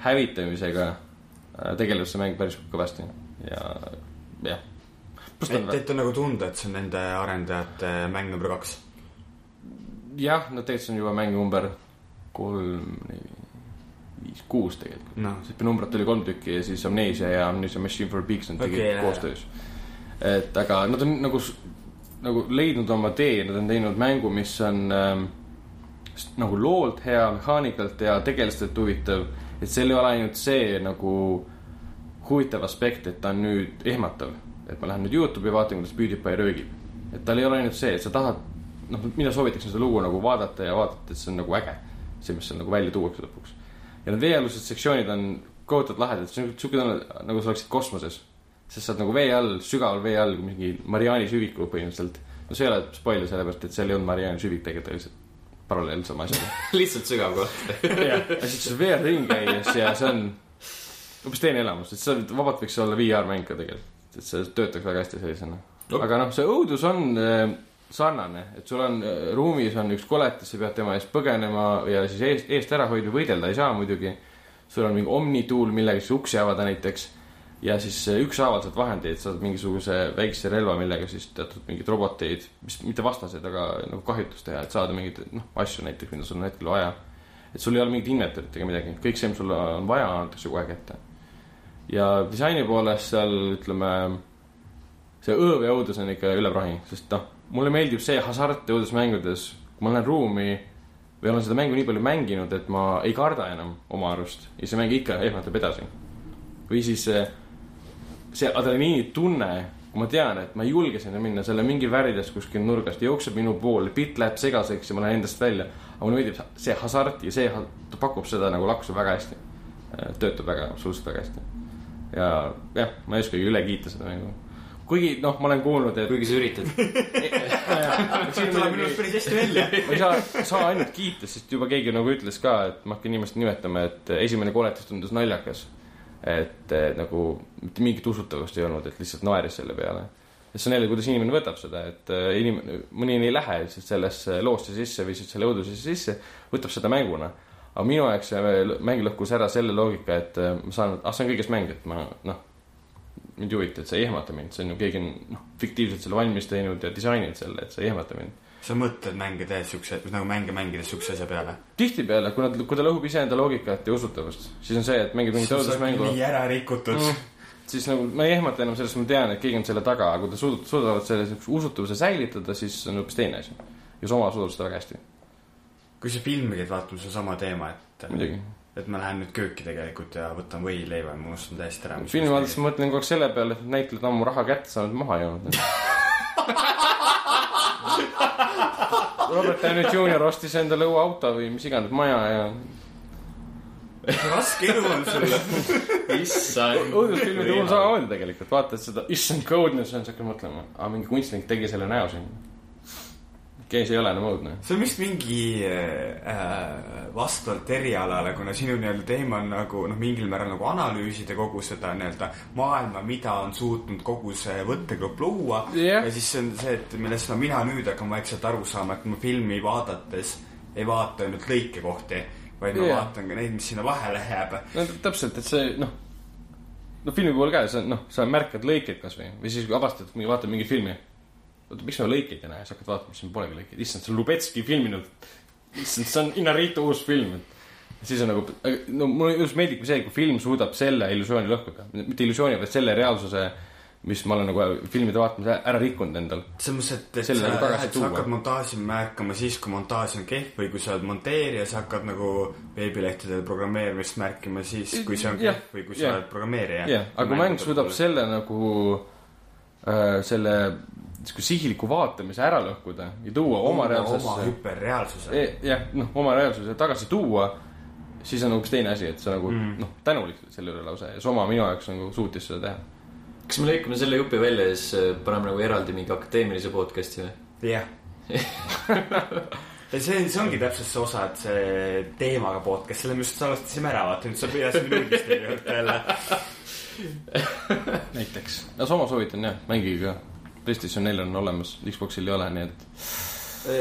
hävitamisega äh, tegeleb see mäng päris kõvasti ja jah. et, et on nagu tunda, et see on nende arendajate mäng number kaks. jah, no tegelikult see on juba mäng number kolm, neli, viis, kuus tegelikult. noh, sest numbrit oli kolm tükki ja siis Amnesia ja Amnesia Machine for Pigs nad tegid okay, koostöös. et aga nad on nagu, nagu leidnud oma tee, nad on teinud mängu, mis on ähm, nagu loolt hea, mehaanikalt hea, tegelastelt huvitav. et seal ei ole ainult see nagu huvitav aspekt, et ta on nüüd ehmatav. et ma lähen nüüd Youtube'i vaatan, kuidas PewDiePie röögib. et tal ei ole ainult see, et sa tahad, noh, mina soovitaksin seda lugu nagu vaadata ja vaadata, et see on nagu äge. see, mis seal nagu välja tuuakse lõpuks. ja need veealused sektsioonid on kohutavalt lahedad, see on tunne, nagu sa oleksid kosmoses. Sest sa oled nagu vee all, sügaval vee all, mingi Mariani süvikul põhimõtteliselt. no see ei ole spoiler, sellepärast et seal ei olnud Mariani süvik tegelikult lihtsalt paralleel sama asjaga. lihtsalt sügav koht. jah, ja siis sa vead ringi käies ja see on umbes teine elamus, et see vabalt võiks olla VR-mäng ka tegelikult. et see töötaks väga hästi sellisena No. aga noh, see õudus on äh, sarnane, et sul on äh, ruumis on üks koletis, sa pead tema eest põgenema ja siis eest, eest ära hoidma, võidelda ei saa muidugi. sul on mingi omnituul, millega siis uksi avada näiteks. Ja siis äh, ükshaaval saad vahendeid, saad mingisuguse väikse relva, millega siis teatud mingeid roboteid, mis mitte vastased, aga nagu kahjutust teha, et saada mingeid noh, asju näiteks, mida sul on hetkel vaja. et sul ei ole mingit inventory't ega midagi, kõik see, mis sul on vaja, antakse kohe kätte. ja disaini poolest seal ütleme, see õõv ja õudus on ikka üle prahi, sest noh, mulle meeldib see hasart õudusmängudes, kui ma lähen ruumi või olen seda mängu nii palju mänginud, et ma ei karda enam oma arust ja see mäng ikka ehmatab edasi. või siis see, see adrenaliini tunne, kui ma tean, et ma ei julge sinna minna, seal on mingi värides kuskil nurgast, jookseb minu poole, pilt läheb segaseks ja ma lähen endast välja. aga mulle meeldib see hasart ja see, ta pakub seda nagu laksu väga hästi. töötab väga, absoluutselt väga hästi. ja jah, ma ei oskagi üle kiita seda mängu. kuigi noh, ma olen kuulnud, et kuigi sa üritad. see tuleb minu arust päris hästi välja. ma ei saa, saa ainult kiita, sest juba keegi nagu ütles ka, et ma hakkan inimest nimetama, et esimene koletis tundus naljakas. Et eh, nagu mitte mingit usutavust ei olnud, et lihtsalt naeris selle peale. ja see on jälle, kuidas inimene võtab seda, et eh, inimene, mõni ei lähe lihtsalt sellesse loosse sisse või siis selle õudusesse sisse, võtab seda mänguna. aga minu jaoks see mäng lõhkus ära selle loogika, et eh, ma saan, ah see on kõigest mäng, et ma noh, mind ei huvita, et see ei ehmata mind, see on ju keegi on noh, fiktiivselt selle valmis teinud ja disaininud selle, et see ei ehmata mind sa mõtled mänge tehes siukse, nagu mänge mängides siukse asja peale? tihtipeale, kui nad, kui ta lõhub iseenda loogikat ja usutavust, siis on see, et mängid mingit õudusmängu, nii ära rikutud mm.. siis nagu ma ei ehmata enam sellest, ma tean, et keegi on selle taga, aga kui ta suud-, suudavad selle siukse usutavuse säilitada, siis on hoopis teine asi. ja Soma suudab seda väga hästi, kui sa filmi käid vaatamas, on sama teema, et, muidugi. et ma lähen nüüd kööki tegelikult ja võtan võileiva ja ma unustan täiesti ära. filmi vaadates ma mõtlen kogu aeg selle peale, et näitlejad on ammu raha kätte saanud, maha joonud. Robert Downey Jr ostis endale uue auto või mis iganes maja ja raske elu on sul. issand. õudusfilmide puhul samamoodi tegelikult, vaatad seda, issand see on, hakkad mõtlema, aa mingi kunstnik tegi selle näo siin. okei, see ei ole enam õudne. see on vist mingi äh, vastavalt erialale, kuna sinu nii-öelda teema on nagu noh, mingil määral nagu analüüsida kogu seda nii-öelda maailma, mida on suutnud kogu see võttegrupp luua Jah. ja siis see on see, et millest no mina nüüd hakkan vaikselt aru saama, et ma filmi vaadates ei vaata ainult lõikekohti, vaid ma Jah. vaatan ka neid, mis sinna vahele jääb. no täpselt, et see noh, no filmi puhul ka, see on noh, sa märkad lõikeid kasvõi või siis kui avastad, vaatad mingit filmi. oota, miks ma lõikeid ei näe, siis hakkad vaatama, siin polegi lõikeid, issand, see on Lubetski filminud. issand, see on Inarito uus film, et siis on nagu, no mulle just meeldibki see, kui film suudab selle illusiooni lõhkuda, mitte illusiooni, vaid selle reaalsuse, mis ma olen nagu filmide vaatamise ära rikkunud endal. selles mõttes, et, et Selle sa, nagu et sa hakkad montaaži märkama siis, kui montaaž on kehv või kui sa oled monteerija, sa hakkad nagu veebilehtedel programmeerimist märkima siis, kui see on kehv või kui sa jah. oled programmeerija. jah, aga kui mäng suudab selle nagu äh, selle sihuke sihiliku vaatamise ära lõhkuda ja tuua oma oma reaalsusesse hüperreaalsuse. E- jah, noh, oma reaalsuse tagasi tuua, siis on hoopis teine asi, et sa nagu mm. noh, tänulik selle üle lausa ja Soma minu jaoks nagu suutis seda teha. kas me lõikame selle jupi välja ja siis äh, paneme nagu eraldi mingi akadeemilise podcast'i või? jah. ja see, see ongi täpselt see osa, et see teemaga podcast, selle me just salvestasime ära, vaata nüüd sa püüad nullist juurde jälle. näiteks. no Soma soovitan jah, mängige ka. PlayStation neil on olemas, Xboxil ei ole, nii et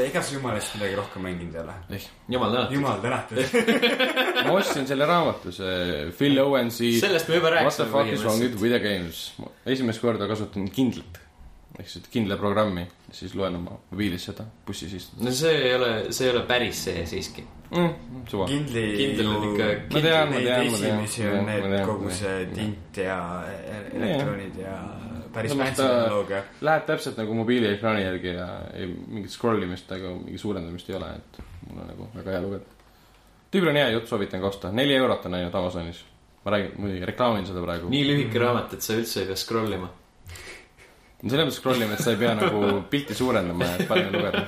ega sa jumala eest midagi rohkem mänginud ei ole? Eh, jumal tänatud. jumal tänatud. ma ostsin selle raamatu, see Phil Owensi sellest me juba What the rääkisime fuck is wrong with video games. esimest korda kasutan Kindlet ehk siis Kindle programmi, siis loen oma mobiilis seda bussis istun no see ei ole, see ei ole päris see siiski. mm,. suva. kindli Kindel on ikka- Ma tean, ma tean, ma tean. esimesi on need kogu see tint ja e- elektronid ja päris ta- tehnoloogia. Läheb täpselt nagu mobiiliekraani järgi ja ei, mingit scroll imist ega mingi suurendamist ei ole, et mul on nagu väga hea lugeda. tüübil on hea jutt, soovitan ka osta, neli eurot on ainult Amazonis. ma räägin, muidugi reklaamin seda praegu. nii lühike raamat, et sa üldse ei pea scroll ima. selles mõttes scroll ima, et sa ei pea nagu pilti suurendama, et paremini lugeda.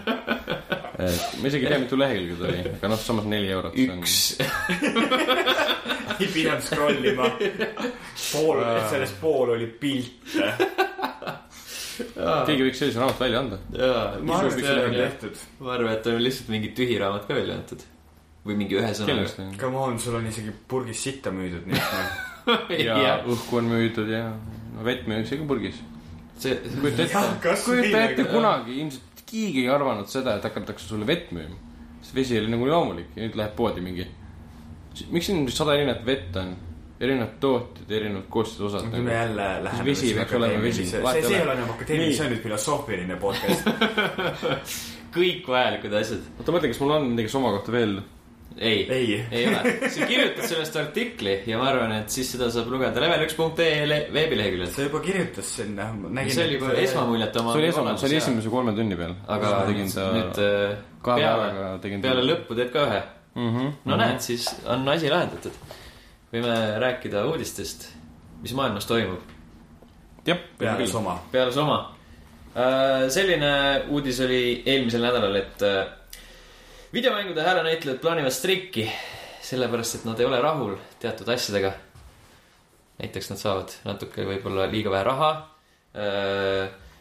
et ma isegi ei tea, mitu lehekülge ta oli, aga noh, samas neli eurot. üks. ei pidanud scroll ima. pool, sellest pool oli pilte. keegi võiks sellise raamatu välja anda. ma arvan, et see on tehtud. ma arvan, et on lihtsalt mingi tühi raamat ka välja antud. või mingi ühe sõnaga. Come on, sul on isegi purgis sitta müüdud, nii et noh. ja õhku on müüdud ja no vett müüakse ka purgis. see, kujuta ette kujuta ette kunagi ilmselt keegi ei arvanud seda, et hakatakse sulle vett müüma. sest vesi oli nagu loomulik ja nüüd läheb poodi mingi. Miks siin sada erinevat vett on? erinevad tooted, erinevad koostisosad. nüüd me jälle läheme. vesi peaks olema vesi. see, see ei ole. enam akadeemiline, Nii. see on nüüd filosoofiline podcast. kõik vajalikud asjad. oota, mõtle, kas mul on midagi oma kohta veel. ei, ei, ei ole. sa kirjutad sellest artikli ja ma arvan, et siis seda saab lugeda level1.ee le- veebileheküljelt. sa juba kirjutas sinna. see oli juba esmamuljet oma. see oli esmane, see oli. esimese kolme tunni peal. aga tegin ta nüüd äh, peale, peale lõppu teed ka ühe. mm. -hmm. no näed, siis on asi lahendatud. võime rääkida uudistest, mis maailmas toimub jah, peale Soma. peale Soma. selline uudis oli eelmisel nädalal, et äh, videomängude häälenäitlejad plaanivad streiki, sellepärast et nad ei ole rahul teatud asjadega. näiteks nad saavad natuke võib-olla liiga vähe raha.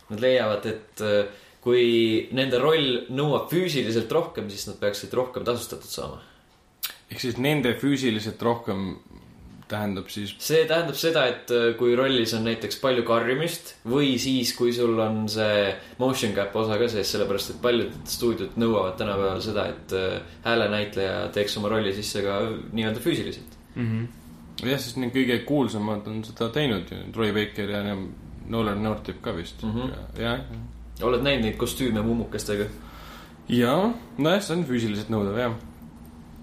Nad leiavad, et äh, kui nende roll nõuab füüsiliselt rohkem, siis nad peaksid rohkem tasustatud saama. ehk siis nende füüsiliselt rohkem tähendab siis see tähendab seda, et äh, kui rollis on näiteks palju karjumist või siis, kui sul on see motion cap osa ka sees, sellepärast et paljud stuudiod nõuavad tänapäeval seda, et äh, häälenäitleja teeks oma rolli sisse ka nii-öelda füüsiliselt. jah, sest need kõige kuulsamad on seda teinud ju, Troy Baker ja ja Nolan North teeb ka vist mm. Mhm. -hmm. ja, oled näinud neid kostüüme mummukestega? ja nojah, see on füüsiliselt nõudev jah.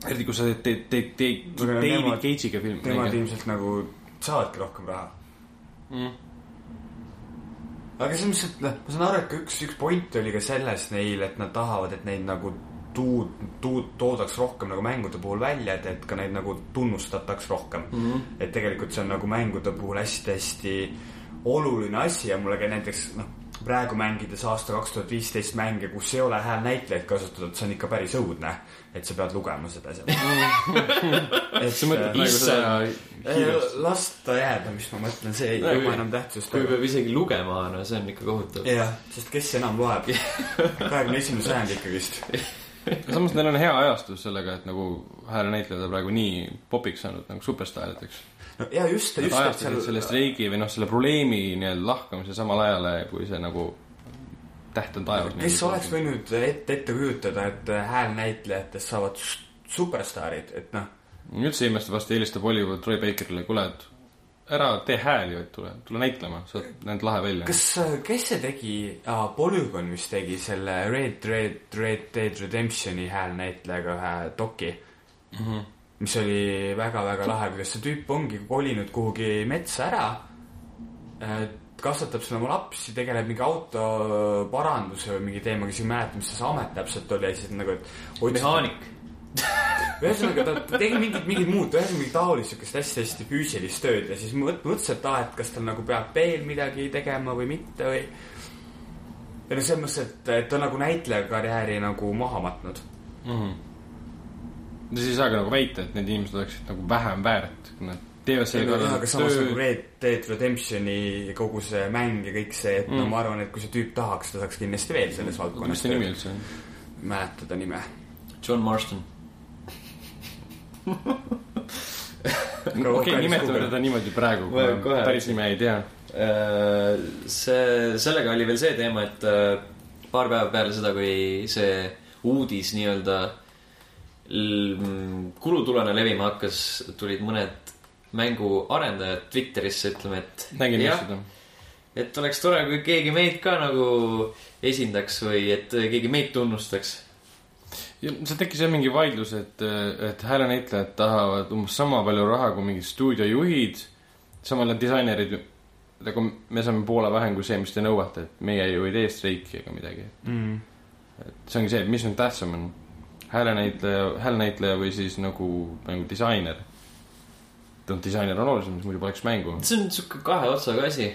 eriti kui sa teed, teed, teed, teed David Cage'iga film. Nemad ilmselt nagu saavadki rohkem raha. mm.. aga selles mõttes, et noh, ma saan aru, et ka üks, üks point oli ka selles neil, et nad tahavad, et neid nagu tuud, tuud toodaks rohkem nagu mängude puhul välja, et, et ka neid nagu tunnustataks rohkem mm. -hmm. et tegelikult see on nagu mängude puhul hästi-hästi oluline asi ja mulle ka näiteks noh, praegu mängides aasta kaks tuhat viisteist mänge, kus ei ole häälnäitlejaid kasutatud, see on ikka päris õudne, et sa pead lugema seda seal. et sa mõtled praegu Issand. seda äh, hiirest? las ta jääda, mis ma mõtlen, see ei Kui- oma enam tähtsust. kui peab isegi lugema, no see on ikka kohutav. jah, sest kes enam loeb kahekümne esimene sajand ikkagist. samas neil on hea ajastus sellega, et nagu häälenäitlejad on praegu nii popiks saanud nagu superstaarideks. No ja just, just, ajastasid selle seal streigi või noh, selle probleemi nii-öelda lahkamise samal ajal, kui see nagu täht on taevas. kes oleks võinud ette, ette kujutada, et häälnäitlejatest saavad superstaarid, et noh, üldse ei imesta vast helistab Hollywood Troy Bakerile, kuule, et ära tee hääli, vaid tule, tule näitlema, sa näed lahe välja. kas, kes see tegi ah,, Polygon vist tegi selle Red, Red, Red Dead Redemptioni häälnäitlejaga ühe doki mm. Mhm. -hmm. Mis oli väga-väga lahe, kuidas see tüüp ongi kolinud kuhugi metsa ära. kasvatab seal oma lapsi, tegeleb mingi auto paranduse või mingi teemaga, isegi ei mäleta, mis see amet täpselt oli, siis nagu, et. mehaanik. ühesõnaga ta ta tegi mingit, mingit muud, ühesõnaga mingit taolist siukest hästi-hästi füüsilist tööd ja siis mõt- mõtlesin, et aa, et kas tal nagu peab veel midagi tegema või mitte või. ja no selles mõttes, et, et ta on nagu näitleja karjääri nagu maha matnud. Mhm. siis ei saa ka nagu väita, et need inimesed oleksid nagu vähem väärt, kui nad teevad selle aga kallal samas nagu. Red Dead Redemptioni kogu see mäng ja kõik see, et mm. no ma arvan, et kui see tüüp tahaks, ta saaks kindlasti veel selles valdkonnas mis ta nimi üldse on? mäletada nime. John Marston. okei, nimetame teda niimoodi praegu, kui ma päris nime ei tea. Äh, see, sellega oli veel see teema, et äh, paar päeva peale seda, kui see uudis nii-öelda l- kulutulena levima hakkas, tulid mõned mänguarendajad Twitterisse ütlema, et nägin just jah, seda. et oleks tore, kui keegi meid ka nagu esindaks või et keegi meid tunnustaks. ja seal tekkis jah mingi vaidlus, et, et häälenäitlejad tahavad umbes sama palju raha kui mingid stuudiojuhid. samal ajal disainerid, nagu me saame poole vähem kui see, mis te nõuate, et meie ju ei tee streiki ega midagi. mm.. see ongi see, et mis nüüd tähtsam on. häälenäitleja, häälenäitleja või siis nagu mängu disainer. noh, disainer on olulisem, muidu poleks mängu. see on sihuke kahe otsaga asi.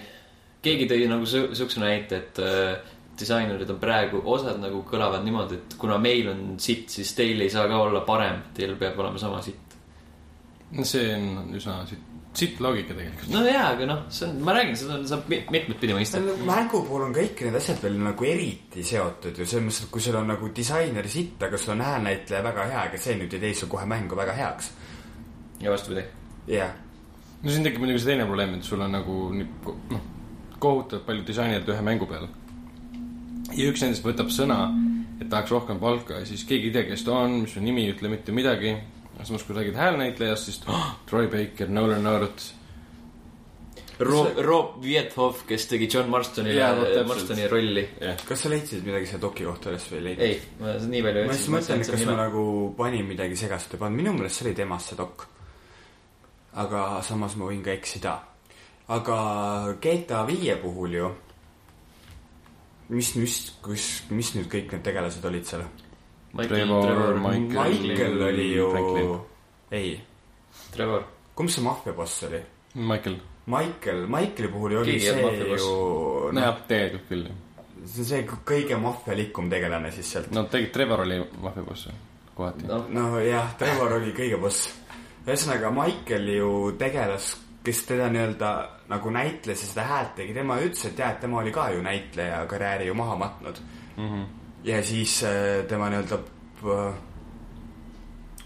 keegi tõi nagu siukse näite, et äh, disainerid on praegu, osad nagu kõlavad niimoodi, et kuna meil on sitt, siis teil ei saa ka olla parem, teil peab olema sama sitt. see on üsna sitt, sitt loogika tegelikult. no jaa, aga noh, see on, ma räägin, seda on, saab mi- mitmet pidi mõista. mängu puhul on kõik need asjad veel nagu eriti seotud ju selles mõttes, et kui sul on nagu disaineri sitt, aga sul on häälnäitleja väga hea, ega see nüüd ei tee su kohe mängu väga heaks. ja vastupidi. jah, no siin tekib muidugi see teine probleem, et sul on nagu nii noh, kohutavalt palju disainereid ühe mängu peal. ja üks nendest võtab sõna, et tahaks rohkem palka ja siis keegi ei tea, kes ta on, mis su nimi, ütle mitte midagi. samas, kui räägid häälnäitlejast, siis oh, Troy Baker, Nolan North. Rob, Rob Viethoff, kes tegi John Marstoni vot täpselt. Marstoni rolli. jah, kas sa leidsid midagi selle doki kohta üles või ei leidnud? ei, ma nii palju ma just mõtlen, et kas ma nagu panin midagi segast või pannud, minu meelest see oli temast see dok. aga samas ma võin ka eksida. aga GTA viie puhul ju, mis, mis, kus, mis nüüd kõik need tegelased olid seal? Trevor, Michael- Michael oli ju ei, Trevor, kumb see maffia boss oli? Michael. Michael, Michaeli puhul ju oli Keegi see ju, noh, jah, tegelikult küll. see on see kõige maffialikum tegelane siis sealt. no tegelikult Trevor oli maffia boss kohati no.. nojah, Trevor oli kõige boss. ühesõnaga, Michael ju tegelas, kes teda nii-öelda nagu näitles ja seda häält tegi, tema ütles, et jah, et tema oli ka ju näitleja karjääri ju maha matnud. Mm -hmm. Ja siis äh, tema nii-öelda äh,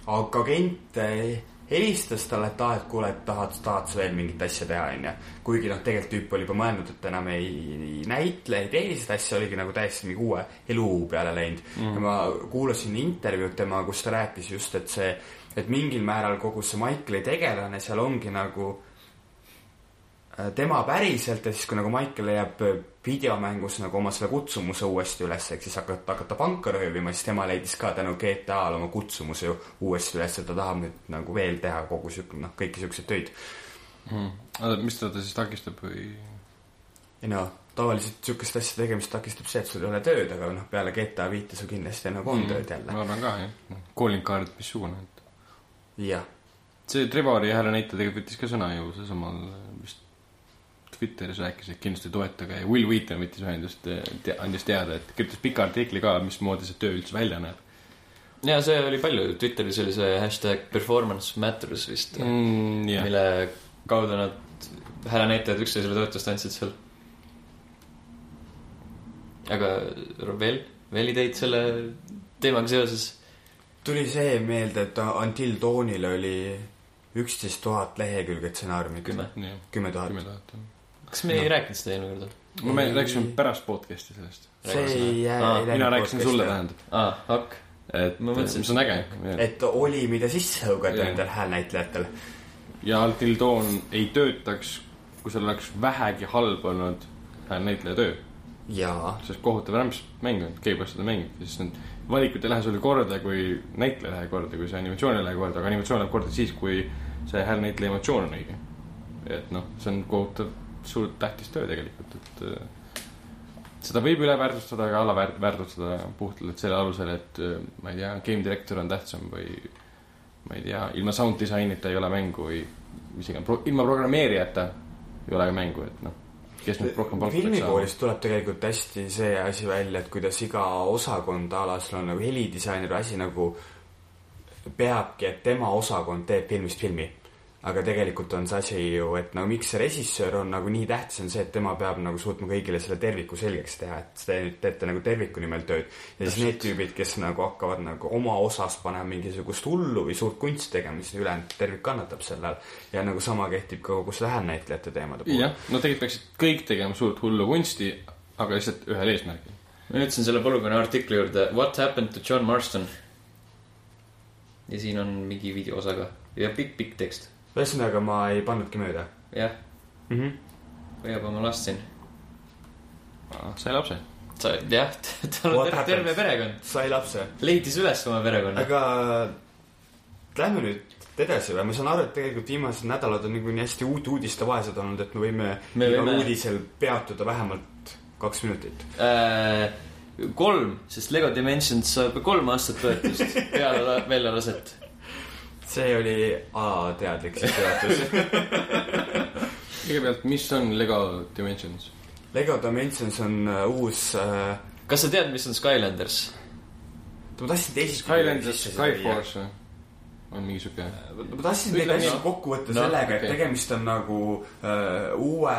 ag- agent äh, helistas talle, et aa, et kuule, et tahad, tahad sa veel mingit asja teha, onju. kuigi noh, tegelikult tüüp oli juba mõelnud, et enam ei, ei näitle, ei tee seda asja, oligi nagu täiesti mingi uue elu peale läinud mm.. ja ma kuulasin intervjuud temaga, kus ta rääkis just, et see, et mingil määral kogu see Michaeli tegelane seal ongi nagu tema päriselt ja siis, kui nagu leiab äh, videomängus nagu oma selle kutsumuse uuesti üles, ehk siis hakata, hakata panka röövima, siis tema leidis ka tänu GTA-le oma kutsumuse uuesti üles, et ta tahab nüüd nagu veel teha kogu sihuke, noh, kõiki siukseid töid. Mm. oota, mis teda siis takistab või? ei no tavaliselt siukeste asjade tegemist takistab see, et sul ei ole tööd, aga noh, peale GTA viite sul kindlasti nagu on tööd jälle. ma arvan ka jah, calling card missugune, jah, see Trevori hääle näitaja tegelikult võttis ka sõna ju seesamal vist Twitteris rääkis, et kindlasti toetage ja Will Wheaton võttis ühendust, te, andis teada, et kirjutas pika artikli ka, mismoodi see töö üldse välja näeb ja see oli palju, Twitteris oli see hashtag performance matters vist mm,, jah, mille kaudu nad häälenäitajad üksteisele toetust andsid seal. aga veel, veel ideid selle teemaga seoses? tuli see meelde, et Until Dawnil oli üksteist tuhat lehekülge stsenaariumit. kümme. jah, kümme tuhat kümme. tuhat. Kas me ei rääkinud seda eelmine kord? no me Ei. rääkisime pärast podcast'i sellest. see ei jää ei mina rääkisin sulle, tähendab. aa, hakk. et Ma mõtlesin- mis on äge. et oli, mida sisse Jah. nendel häälnäitlejatel. ja Until Dawn ei töötaks, kui seal oleks vähegi halb olnud näitleja töö. sest kohutav rämps mäng on, keegi pole seda mänginud, siis need valikud ei lähe sulle korda, kui näitleja ei lähe korda, kui see animatsioon ei lähe korda, aga animatsioon läheb korda siis, kui see häälnäitleja emotsioon on õige. et noh, see on kohutav suur tähtis töö tegelikult, et äh, seda võib üle väärtustada, aga alaväär-, väärtustada puhtalt selle alusel, et äh, ma ei tea, game director on tähtsam või ma ei tea, ilma sound disainita ei ole mängu või mis iganes pro,, ilma programmeerijata ei ole mängu, et noh, kes nüüd rohkem palka peaks saama. filmikoolist tuleb tegelikult hästi see asi välja, et kuidas iga osakond a la sul on nagu helidisainer asi nagu peabki, et tema osakond teeb filmist filmi. Aga tegelikult on see asi ju, et nagu miks see režissöör on nagu nii tähtis, on see, et tema peab nagu suutma kõigile selle terviku selgeks teha, et te nüüd teete nagu terviku nimel tööd. ja siis need tüübid, kes nagu hakkavad nagu oma osas panema mingisugust hullu või suurt kunsti tegema, siis ülejäänud tervik kannatab selle all. ja nagu sama kehtib ka kogu selle häälnäitlejate teemade puhul. jah, no tegelikult peaksid kõik tegema suurt hullu kunsti, aga lihtsalt ühel eesmärgil. ma jõudsin selle polügooni artikli juurde What happened to John Marston ja siin on mingi videoosa ka ja pikk-pikk tekst ühesõnaga, ma ei pannudki mööda jah mm. -hmm. hoiab oma last siin sai lapse. sa jah tal on terve, terve perekond sai lapse. leidis üles oma perekonna aga lähme nüüd edasi või, ma saan aru, et tegelikult viimased nädalad on niikuinii hästi uut uudistevaesed olnud, et me võime Me igal võime- uudisel peatuda vähemalt kaks minutit. äh, kolm sest Lego Dimensions saab kolm aastat toetust peale la- väljalaset see oli alateadlik sissejuhatus. kõigepealt, mis on Lego Dimensions? Lego Dimensions on äh, uus äh,, kas sa tead mis on Skylanders ma tahtsin teisest Skylanders, Skyforce või? on mingi siuke. ma tahtsin neid asju kokku võtta Noh, sellega, et okei. tegemist on nagu äh, uue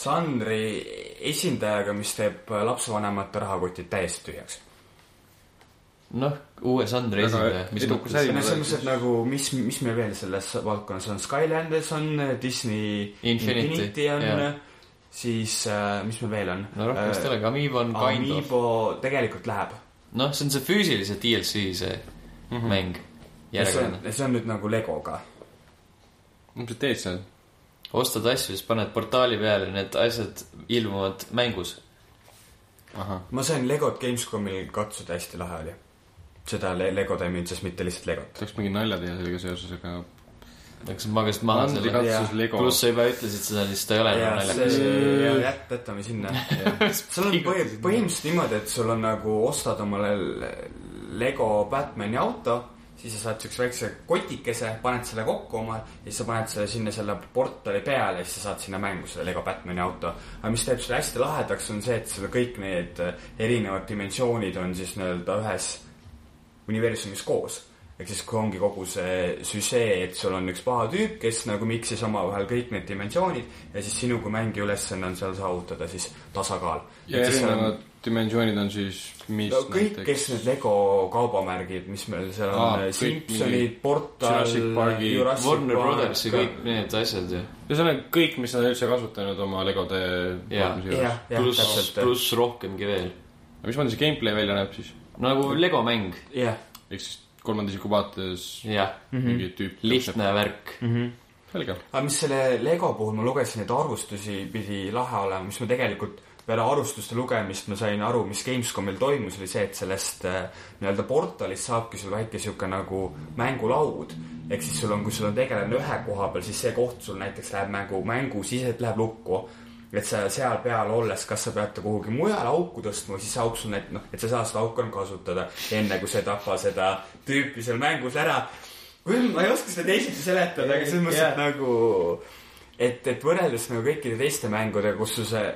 žanri esindajaga, mis teeb äh, lapsevanemate rahakotid täiesti tühjaks. Noh Väga esindaja mis edukas äri- no selles mõttes, et nagu mis, mis meil veel selles valdkonnas on, Skylanders on, Disney Infinity, Infinity on jaa., siis äh, mis meil veel on? no rohkem vist ei olegi Amiibo on kind of Amiibo tegelikult läheb. noh see on see füüsilise DLC see mm -hmm. mäng ja see on see on nüüd nagu Legoga. mis sa teed seal? ostad asju siis paned portaali peale ja need asjad ilmuvad mängus ma sain Legot Gamescomil katsuda, hästi lahe oli. Seda Le Lego Dimensions, mitte lihtsalt Legot. tahaks mingi nalja teha sellega seoses, aga. läks magast maha Andri selle katsus Lego. pluss sa juba ütlesid seda siis ta ei ole enam ja naljakas see, jät-, jätame sinna. seal on põhi, põhimõtteliselt niimoodi, et sul on nagu ostad omale Lego Batman'i auto, siis sa saad siukse väikse kotikese, paned selle kokku oma ja siis sa paned selle sinna selle portali peale ja siis sa saad sinna mängu selle Lego Batman'i auto. aga mis teeb selle hästi lahedaks, on see, et seal kõik need äh, erinevad dimensioonid on siis nii-öelda ühes universumis koos. ehk siis kui ongi kogu see süžee, et sul on üks paha tüüp, kes nagu miksis omavahel kõik need dimensioonid ja siis sinu kui mängija ülesanne on seal saavutada siis tasakaal. ja erinevad dimensioonid on siis, mis no kõik, kes need Lego kaubamärgid, mis meil seal on Aa, ah,, kõik Simpsonid Portal Jurassic Warner Brothersi kõik need asjad ju ühesõnaga kõik, mis nad üldse kasutanud oma Legode tootmise juures. pluss pluss rohkemgi veel mismoodi see gameplay välja näeb siis? Nagu Lego mäng jah. ehk siis kolmanda isiku vaates jah mingi tüüp. lihtne värk selge. aga mis selle Lego puhul ma lugesin neid arvustusi pidi lahe olema, mis ma tegelikult peale arvustuste lugemist ma sain aru, mis Gamescomil toimus, oli see, et sellest äh, nii-öelda portalist saabki sul väike sihuke nagu mängulaud. ehk siis sul on, kui sul on tegelane ühe koha peal, siis see koht sul näiteks läheb mängu, mängu siseselt läheb lukku. Et sa seal peal olles, kas sa pead ta kuhugi mujale auku tõstma siis see auk sul näit-, noh, et sa saad seda auku kasutada, enne kui sa ei tapa seda tüüpi seal mängus ära. ma ei oska seda teisiti seletada, aga selles mõttes, et nagu et, et võrreldes nagu kõikide teiste mängudega, kus sul see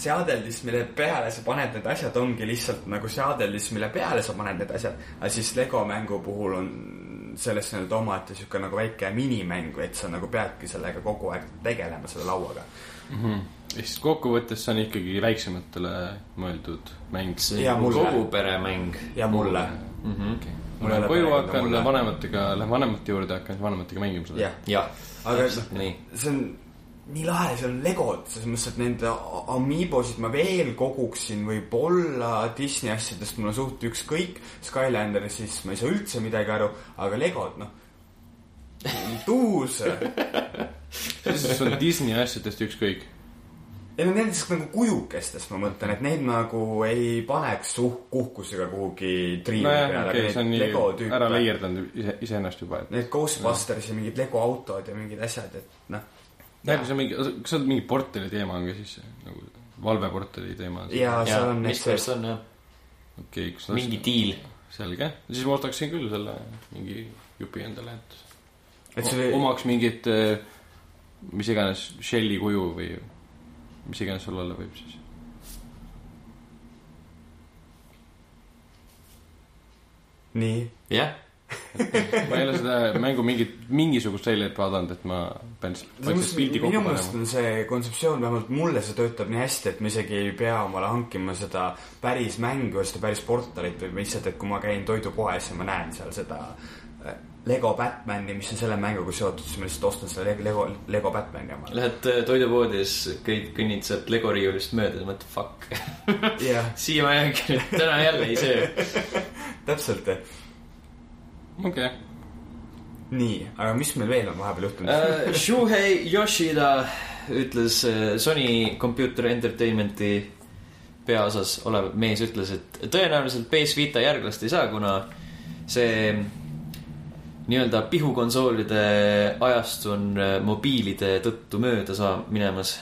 seadeldis, mille peale sa paned need asjad, ongi lihtsalt nagu seadeldis, mille peale sa paned need asjad. aga siis Lego mängu puhul on sellest nii-öelda omaette sihuke nagu väike minimäng, et sa nagu peadki sellega kogu aeg tegelema selle lauaga. ehk siis kokkuvõttes see on ikkagi väiksematele mõeldud mäng. see Ja on mulle. kogu peremäng ja mulle, mm -hmm. ma Mulle lähen koju, perekond hakkan mulle. vanematega, lähen vanemate juurde, hakkan vanematega mängima seda. jah, jah aga nii see on nii lahe, seal on legod, selles mõttes, et nende Amiibosid ma veel koguksin, võib-olla Disney asjadest mul on suht ükskõik. Skylandersist ma ei saa üldse midagi aru, aga legod, noh. tuus. siis on Disney asjadest ükskõik. ei no nendest nagu kujukestest ma mõtlen, et neid nagu ei paneks suh-, uhkusega kuhugi triivi nojah, peale, okei, see on nii ära leierdanud ise, iseennast juba, et. Need Ghostbusters ja mingid Lego autod ja mingid asjad, et noh. See on mingi, kas on mingi portali teema on ka siis nagu valveportali teema? ja seal on need mis pärast on jah. Okei, kus mingi diil selge, siis ma ostaksin küll selle mingi jupi endale, et et see omaks mingit eh, mis iganes Shelly kuju või mis iganes sul olla võib siis. nii. Jah ma ei ole seda mängu mingit, mingisugust trailerit vaadanud, et ma pean vaikselt pildi minu kokku meelest panema. on see kontseptsioon, vähemalt mulle see töötab nii hästi, et ma isegi ei pea omale hankima seda päris mängu ja seda päris portalit, vaid lihtsalt, et kui ma käin toidupoes ja ma näen seal seda äh, Lego Batmani, mis on selle mänguga seotud, siis ma lihtsalt ostan selle Lego, Lego, Lego Batmani omale. Lähed äh, toidupoodi ja siis kõid, kõnnid sealt Lego riiulist mööda ja mõtled fuck. jah, siia ma jäängi nüüd, täna jälle ei söö. täpselt. okei, nii, aga mis meil veel on vahepeal juhtunud? Uh, Shuhei Yoshida ütles uh, Sony Computer Entertainmenti peaosas olev mees ütles, et tõenäoliselt PS Vita järglast ei saa, kuna see nii-öelda pihukonsoolide ajastu on uh, mobiilide tõttu mööda saa-, minemas.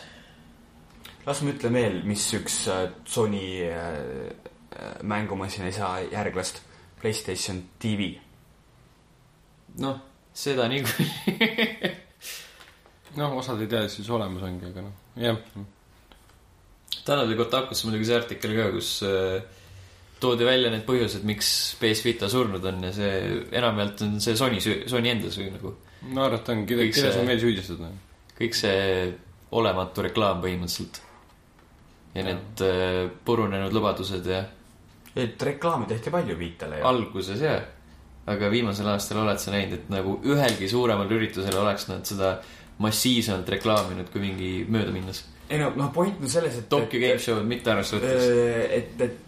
las ma ütlen veel, mis üks äh, Sony äh, äh, mängumasin ei saa järglast. Playstation TV. noh, seda niikuinii. noh, osad ei tea, et siis olemas ongi, aga noh, jah. täna tuli Kotakusse muidugi see artikkel ka, kus äh, toodi välja need põhjused, miks PS Vita surnud on ja see enamjaolt on see Sony Sony enda süü nagu. ma arvan, et on, keda, keda sa veel süüdistad? noh? kõik see olematu reklaam põhimõtteliselt. ja need äh, purunenud lubadused ja et reklaami tehti palju Vitale alguses jah. Aga viimasel aastal oled sa näinud, et nagu ühelgi suuremal üritusel oleks nad seda massiivsemalt reklaaminud kui mingi möödaminnes. ei no, noh, point on selles, et. Tokyo Game Show'd mitte arvesse võttes. et, et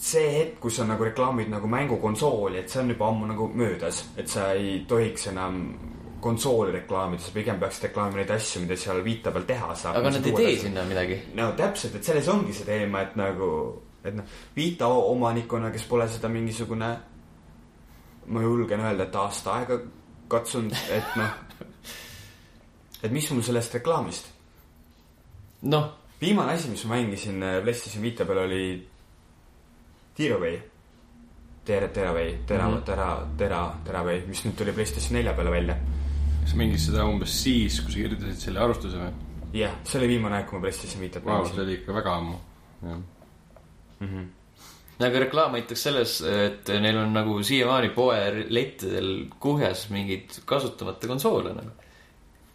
see hetk, kus sa nagu reklaamid nagu mängukonsooli, et see on juba ammu nagu möödas, et sa ei tohiks enam konsooli reklaamida, sa pigem peaksid reklaamima neid asju, mida seal viita peal teha saab. aga nad ei tee sinna midagi. no täpselt, et selles ongi see teema, et nagu, et noh, Vita o- omanikuna, kes pole seda mingisugune, ma julgen öelda, et aasta aega katsunud, et noh, et mis mul sellest reklaamist. noh, viimane asi, mis ma mängisin äh, PlayStation Vita peal oli Tearaway. Tera, Teraway, Tera mm. -hmm. Tera, Tera, Teraway, mis nüüd tuli PlayStation nelja peale välja. sa mängisid seda umbes siis, kui sa kirjutasid selle arvustuse või? jah, see oli viimane aeg, kui ma PlayStation Vau, see mängisin. oli ikka väga ammu. jah, Mhm. Aga reklaam aitaks selles, et neil on nagu siiamaani poelettidel kuhjas mingeid kasutamata konsoole nagu.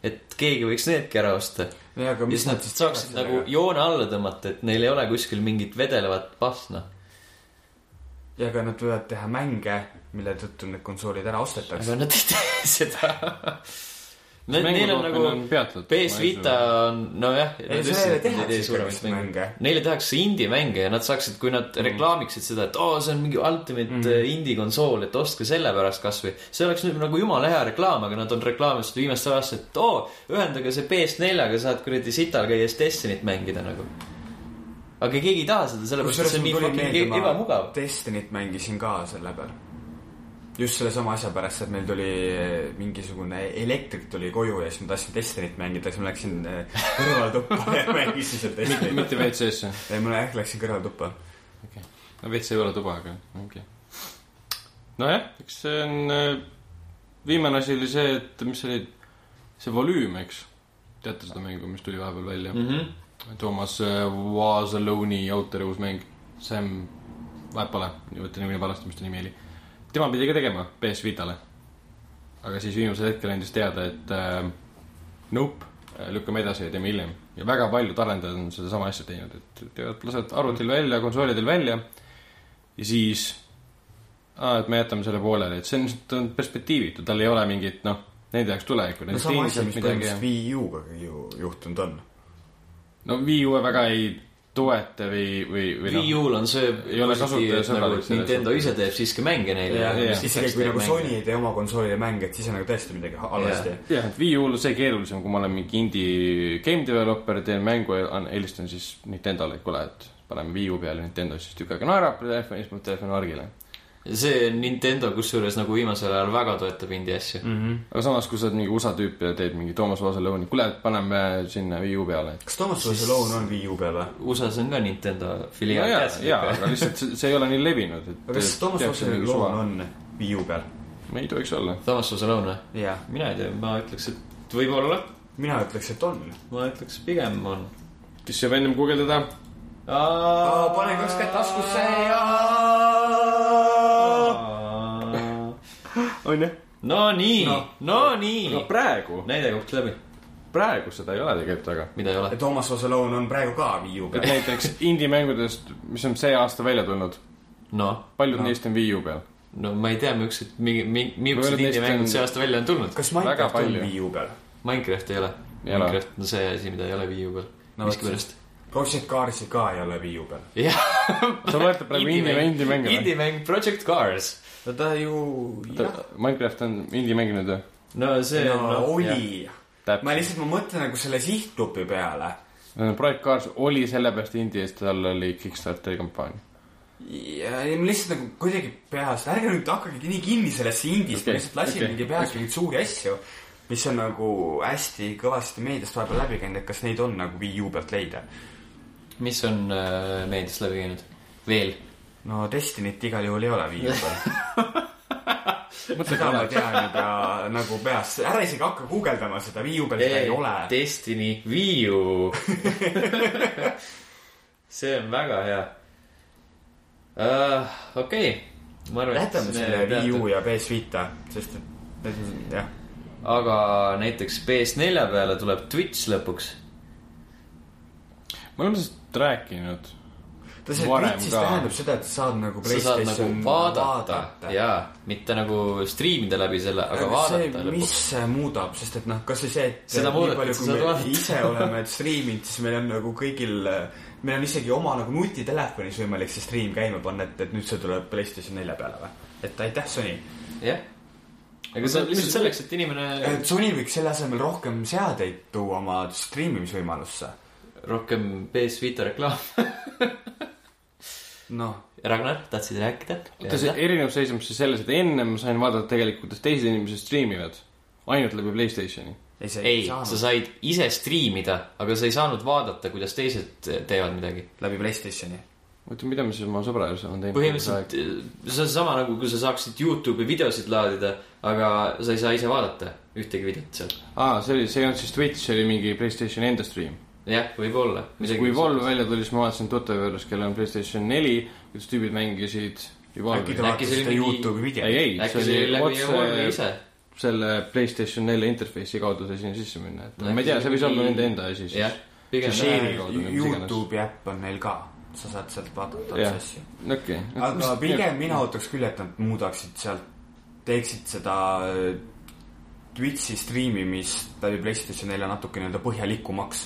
et keegi võiks needki ära osta. ja, siis nad saaksid nagu joone alla tõmmata, et neil ei ole kuskil mingit vedelevat pasna. ja, aga nad võivad teha mänge, mille tõttu need konsoolid ära ostetakse. aga nad ei tee seda. Neil on nagu on peatatud. PS Vita on, nojah. Neile tehakse indie-mänge ja nad saaksid, kui nad reklaamiksid seda, et oo, see on mingi ultimate Mm. mm. indie konsool, et ostke selle pärast kasvõi. see oleks nüüd nagu jumala hea reklaam, aga nad on reklaaminud seda viimastel aastatel, et oo, ühendage see PS4-ga, saad kuradi sital käies Destiny't mängida nagu. aga keegi ei taha seda, sellepärast et see on nii fucking ebamugav. Destinyt mängisin ka selle peal. Just sellesama asja pärast, et meil tuli eh, mingisugune elektrik tuli koju ja siis ma tahtsin Destinyt mängida, siis ma läksin eh, kõrvaltuppa ja mängisin seal mitte, Destinyt. mitte WC-sse. ei, ma jah läksin kõrvaltuppa. no WC ei ole tuba, aga okei okay.. nojah, eks see on, viimane asi oli see, et mis see oli, see volüüm, eks. teate seda mängu, mis tuli vahepeal välja mm? mm. -hmm. Toomas Wasaloni autori uus mäng, Sam, vahet pole, võtan nimi valesti, mis ta nimi oli. Tema pidi ka tegema PS Vitale. aga siis viimasel hetkel andis teada, et äh, nope, lükkame edasi ja teeme hiljem. ja väga paljud arendajad on sedasama asja teinud, et teevad, lasevad arvutil välja, konsoolidel välja ja siis aa, et me jätame selle pooleli, et see on, ta on perspektiivitu, tal ei ole mingit noh, nende jaoks tulevikku. no sama asi, mis põhimõtteliselt Wii U-ga ju juhtunud on. no Wii U väga ei toeta või, või, või Wii U-l on see ei ole kasutajasõbralik nagu Nintendo ise teeb siiski mänge neile ja jah, isegi kui nagu Sony ei tee oma konsoolile mänge, et siis on nagu tõesti midagi halvasti. jah, et Wii U-l on see keerulisem, kui ma olen mingi indie game developer, teen mängu ja an- helistan siis Nintendole, et kuule, et paneme Wii U peale Nintendo, siis tükk aega naerab telefoni, siis paneb telefoni argile. See Nintendo kusjuures nagu viimasel ajal väga toetab indie asju Mm -hmm. aga samas, kui sa oled mingi USA tüüp ja teed mingi Toomas Vasalõuni, kuule, paneme sinna Wii U peale. kas Toomas Vasilone on Wii U peal või? USA-s on ka Nintendo filiaal ja, ja, aga lihtsalt see, see ei ole nii levinud, et. aga kas Toomas Vasilone on Wii U peal? ei tohiks olla. Thomas Vasalone või? mina ei tea, ma ütleks, et võib-olla. mina ütleks, et on. ma ütleks pigem on. kes saab ennem guugeldada? pane kaks kätt taskusse ja. On ju? no nii No., no nii no. praegu, näide koht läbi. praegu seda ei ole tegelikult väga. mida ei ole. Toomas Vasilone on praegu ka Wii U peal. näiteks indie-mängudest, mis on see aasta välja tulnud, noh, paljud No. neist on Wii U peal. no ma ei tea, millised, mingi, mingi, millised neist indie-mängud on- see aasta välja on tulnud. kas Väga Minecraft on palju. Wii U peal? Minecraft ei ole. Minecraft on see asi, mida ei ole Wii U peal No miskipärast. Project Carsi ka ei ole Wii U peal. jah, sa loetad praegu indie, indie-mänge või? indie-mäng Project Cars. No ta ju, jah, Minecraft on indie-mäng nüüd või? no see no on, noh, oli. ma lihtsalt, ma mõtlen nagu selle sihtgrupi peale. Project Cars oli sellepärast indie, sest tal oli Kickstarteri kampaania. ja ja ma lihtsalt nagu kuidagi peast, ärge nüüd hakake nii kinni sellesse indist okay,, ma lihtsalt lasin okay, mingi peas okei. mingeid suuri asju, mis on nagu hästi kõvasti meediast vahepeal läbi käinud, et kas neid on nagu Wii U pealt leida. mis on äh, meediast läbi käinud? veel. No Destinyt igal juhul ei ole U peal. seda ma tean juba nagu peast, ära isegi hakka guugeldama seda, Wii U peal seda ei ole. Destiny Wii U. see on väga hea uh,. okei okay., ma arvan, jätame selle Wii U ja PS Vita, sest et jah. aga näiteks PS4 peale tuleb Twitch lõpuks. me oleme sellest rääkinud. Ta see Twitch'is tähendab seda, et sa saad nagu sa saad nagu Playstation vaadata, vaadata. jaa, mitte nagu striimida läbi selle, aga vaadata see, mis lõpuks. see muudab, sest et noh, kas või see, et Seda nii palju, kui me vaadata. ise oleme striiminud, siis meil on nagu kõigil, meil on isegi oma nagu nutitelefonis võimalik see stream käima panna, et, et nüüd see tuleb Playstation nelja peale või? et aitäh, Sony. jah. aga see on lihtsalt selleks, et inimene et Sony võiks selle asemel rohkem seadeid tuua oma striimimisvõimalusse. rohkem PS Vita reklaam. noh, Ragnar, tahtsid rääkida? oota, see erinevus seisneb siis selles, et ennem ma sain vaadata tegelikult, kuidas teised inimesed striimivad. ainult läbi Playstationi. ei see ei, saanud sa said ise striimida, aga sa ei saanud vaadata, kuidas teised teevad midagi. läbi Playstationi. oota, mida ma siis oma sõbra juures olen teinud? põhimõtteliselt eh, see on sama nagu, kui sa saaksid Youtube'i videosid laadida, aga sa ei saa ise vaadata ühtegi videot sealt. aa, see oli, see ei olnud siis Twitch, see oli mingi Playstationi enda stream. jah, võib-olla. kui Evolve välja tuli, siis ma vaatasin tuttava juures, kellel on Playstation neli, kuidas tüübid mängisid äkki te. Vaatasite mingi- Youtube'i video? ei, ei, see oli otse ise. selle Playstation nelja interface'i kaudu sai sinna sisse minna, et ma ei tea, see võis olla nende enda asi siis jah. pigem. Youtube'i äpp on neil ka, sa saad sealt vaadata otse asju. okei. aga pigem mina ootaks küll, et nad muudaksid sealt, teeksid seda äh, Twitch'i striimimist läbi Playstation neile natuke nii-öelda põhjalikumaks.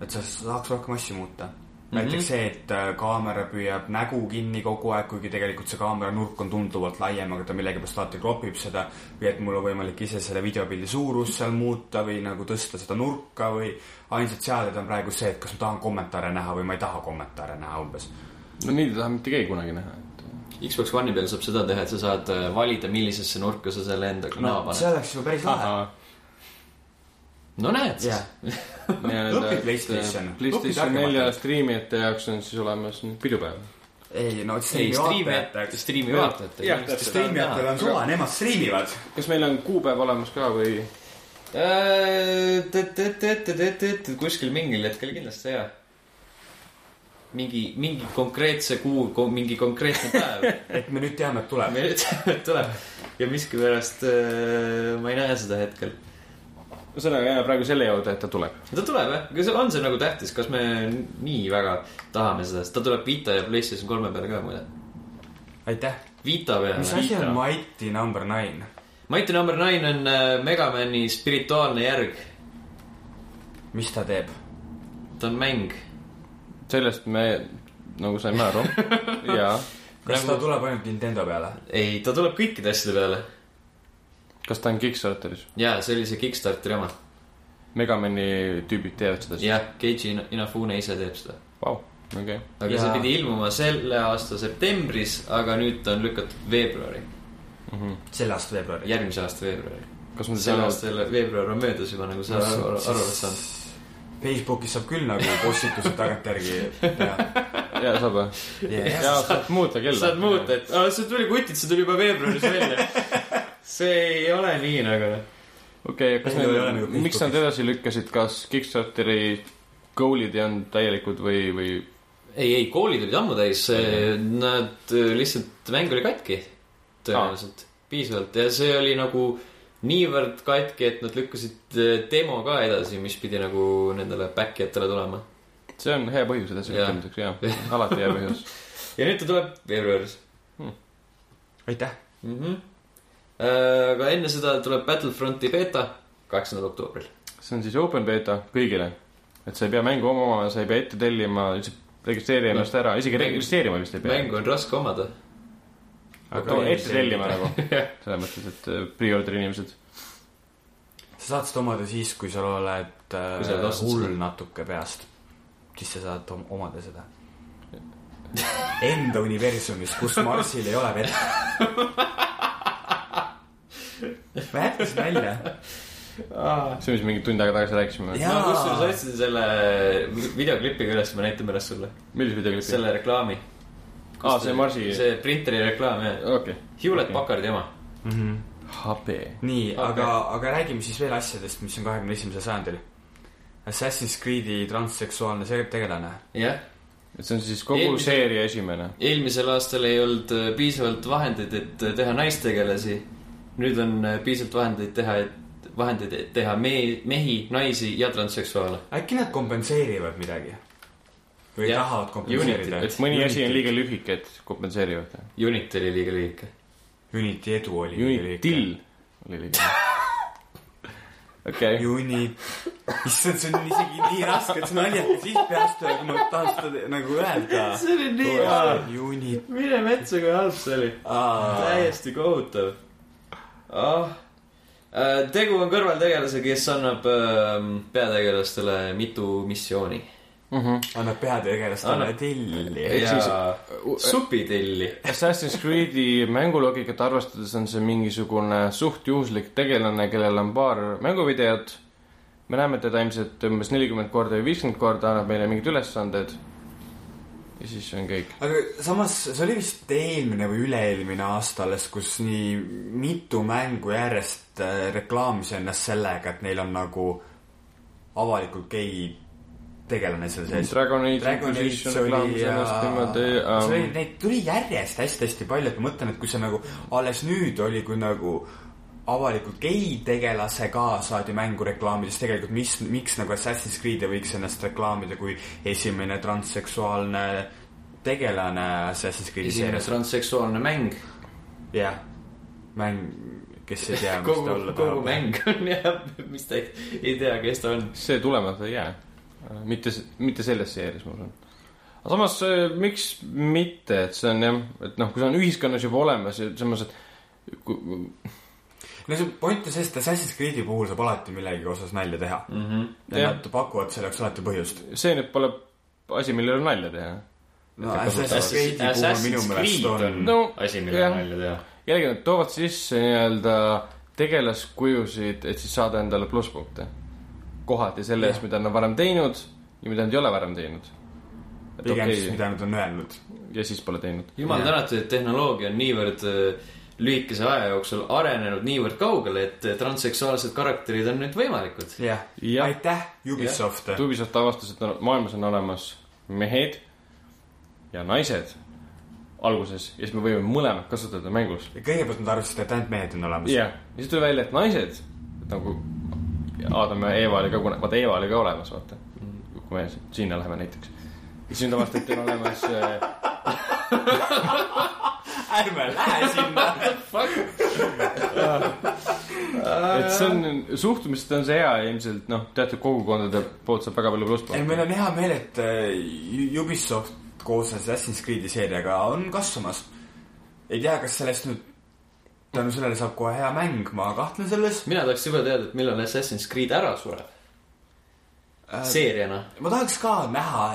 Et sa saaks rohkem asju muuta. näiteks see, et äh, kaamera püüab nägu kinni kogu aeg, kuigi tegelikult see kaamera nurk on tunduvalt laiem, aga ta millegipärast alati klopib seda. või et mul on võimalik ise selle videopildi suurust seal muuta või nagu tõsta seda nurka või ainsad seaded on praegu see, et kas ma tahan kommentaare näha või ma ei taha kommentaare näha umbes no nii ei taha mitte keegi kunagi näha, et Xbox One'i peal saab seda teha, et sa saad äh, valida, millisesse nurka sa selle endaga no näo see paned. oleks ju päris lahe. No näed siis jah, nii-öelda PlayStation. äh, PlayStation nelja striimijate jaoks on siis olemas nüüd pidupäev. ei no striimi vaatajateks. striimi vaatajatele. Jah, täpselt. striimijatel on suva, nemad striimivad. kas meil on kuupäev olemas ka või? Äh, kuskil mingil hetkel kindlasti jaa. mingi, mingi konkreetse kuu, mingi konkreetne päev. et me nüüd teame, et tuleb. me nüüd teame, et tuleb ja miskipärast äh, ma ei näe seda hetkel. Ühesõnaga jääme praegu selle juurde, et ta tuleb. ta tuleb jah, aga see on see nagu tähtis, kas me nii väga tahame seda, sest ta tuleb Vita ja Playstation kolme peale ka muide. aitäh. Vita mis peale. asi on Mighty number nine? Mighty Number Nine on äh, Megamani spirituaalne järg, mis ta teeb? ta on mäng. sellest me nagu saime aru ja kas Nagu- ta tuleb ainult Nintendo peale? ei, ta tuleb kõikide asjade peale. Kas ta on Kickstarteris? jaa, see oli see Kickstarteri oma. Megamani tüübid teevad seda siis? jah, Keiji Ina- Inafune ise teeb seda. Vau, okei. aga Ja- see pidi ilmuma selle aasta septembris, aga nüüd ta on lükatud veebruari, selle aasta veebruaris. järgmise aasta veebruari. kas ma selle aasta jälle veebruar on möödas juba, nagu sa aru aru oled saanud. Facebookis saab küll nagu postituse tagantjärgi teha. jaa, saab või? jaa, saab muuta kella. saad muuta, et see tuli kutit, see tuli juba veebruaris välja. see ei ole nii nagu. okei, kas Ei ole neil nagu, miks nad edasi lükkasid, kas Kickstarteri goal'id ei olnud täielikud või, või ei, ei koolid olid ammu täis, nad äh, lihtsalt, mäng oli katki. tõenäoliselt, piisavalt ja see oli nagu niivõrd katki, et nad lükkasid äh, demo ka edasi, mis pidi nagu nendele back ijatele tulema. see on hea põhjus edasi Jah. lükkamiseks, jaa. alati hea põhjus. ja nüüd ta tuleb veebruaris. aitäh. mm. -hmm. Aga enne seda tuleb Battlefronti beeta kaheksandal oktoobril. see on siis open beta kõigile. et sa ei pea mängu omama, sa ei pea ette tellima, lihtsalt registreeri ennast ära, isegi Mäng- registreerima vist ei pea. mängu on raske omada. ette tellima nagu, selles mõttes, et äh, pre-order inimesed. sa saad seda omada siis, kui sa oled äh, hull natuke peast. siis sa saad om- omada seda. Enda universumis, kus Marsil ei ole vett. ma jätkasin välja. see, mis mingi tund aega tagasi rääkisime. Ma kusjuures otsin selle videoklipiga üles, ma näitan pärast sulle. millise videoklipi? selle reklaami. aa, see Marsi, see printeri reklaam, jah. okei. Hewlett Packardi oma. habe. nii Okei. okay., aga, aga räägime siis veel asjadest, mis on kahekümne esimesel sajandil. Assassin's Creed'i transseksuaalne tegelane. jah. et see on siis kogu Eelmise- seeria esimene. eelmisel aastal ei olnud äh, piisavalt vahendeid, et äh, teha naistegelasi. Nüüd on äh, piisavalt vahendeid teha, et vahendeid, et teha me-, mehi, naisi ja transseksuaale. äkki nad kompenseerivad midagi? või Jah. tahavad kompenseerida Unity. et mõni asi on liiga lühike, et kompenseerivad. Unit oli liiga lühike. Unity edu oli. Unitil oli liiga. okei, Unit, issand, see on isegi nii raske, et see naljakas siis peast tuleb, kui ma tahan seda nagu öelda. see oli nii halb. Mine metsa, kui halb see oli. täiesti kohutav oh.. tegu on kõrvaltegelasega, kes annab äh, peategelastele mitu missiooni. annab peategelastele Annab- tilli. Ja siis- supitilli. Assassin's Creed'i mänguloogikat arvestades on see mingisugune suht juhuslik tegelane, kellel on paar mänguvideot. me näeme teda ilmselt umbes nelikümmend korda või viiskümmend korda, annab meile mingid ülesanded. Ja siis on kõik. aga samas see oli vist eelmine või üle-eelmine aasta alles, kus nii mitu mängu järjest äh, reklaamis ennast sellega, et neil on nagu avalikult gei tegelane seal sees. Dragon Age Inquisition reklaamis ja ennast niimoodi um,. neid tuli järjest hästi-hästi palju, et ma mõtlen, et kui see nagu alles nüüd oli, kui nagu avalikult gei tegelase ka saadi mängu reklaamida, siis tegelikult mis, miks nagu Assassin's Creed ei võiks ennast reklaamida kui esimene transseksuaalne tegelane Assassin's Creed'i esimene seerias. transseksuaalne mäng. jah, mäng, kes ei tea, mis ta olla, kogu. mäng on jah, mis ta ei, ei tea, kes ta on. see tulemata ei jää. mitte, mitte selles seerias, ma usun. aga samas, miks mitte, et see on jah, et noh, kui see on ühiskonnas juba olemas ja samas, et kui, no see point on selles, et Assassin's Creed'i puhul saab alati millegi osas nalja teha mm. -hmm. ja Jah. nad pakuvad selleks alati põhjust. see nüüd pole asi, millel on nalja teha. no Assassin's Creed'i puhul minu meelest on No, asi, mille jah. nalja teha. jällegi nad toovad sisse nii-öelda tegelaskujusid, et siis saada endale plusspunkte. kohati selle eest, mida nad on varem teinud ja mida nad ei ole varem teinud. et pigem okei siis, okay,, mida nad on öelnud. ja siis pole teinud. jumal tänatud, et tehnoloogia on niivõrd äh, lühikese aja jooksul arenenud niivõrd kaugele, et transseksuaalsed karakterid on nüüd võimalikud. jah Jah., aitäh, Ubisoft. Ubisoft avastas, et maailmas on olemas mehed ja naised alguses ja siis me võime mõlemat kasutada mängus. kõigepealt nad arvasid, et ainult mehed on olemas. jah, ja siis tuli välja, et naised nagu Adam ja Eeva oli ka, vaata Eeva oli ka olemas, vaata. kui me sinna läheme näiteks. ja siis nüüd avastati, et on olemas äh, ärme lähe sinna. et see on, suhtumist on see hea ilmselt noh, teatud kogukondade poolt saab väga palju ei, plusspunkte. meil on hea meel, et äh, Ubisoft koos Assassin's Creed'i seeriaga on kasvamas. ei tea, kas sellest nüüd tänu sellele saab kohe hea mäng, ma kahtlen selles. mina tahaks juba teada, et millal Assassin's Creed ära sureb. Äh, seeriana. ma tahaks ka näha,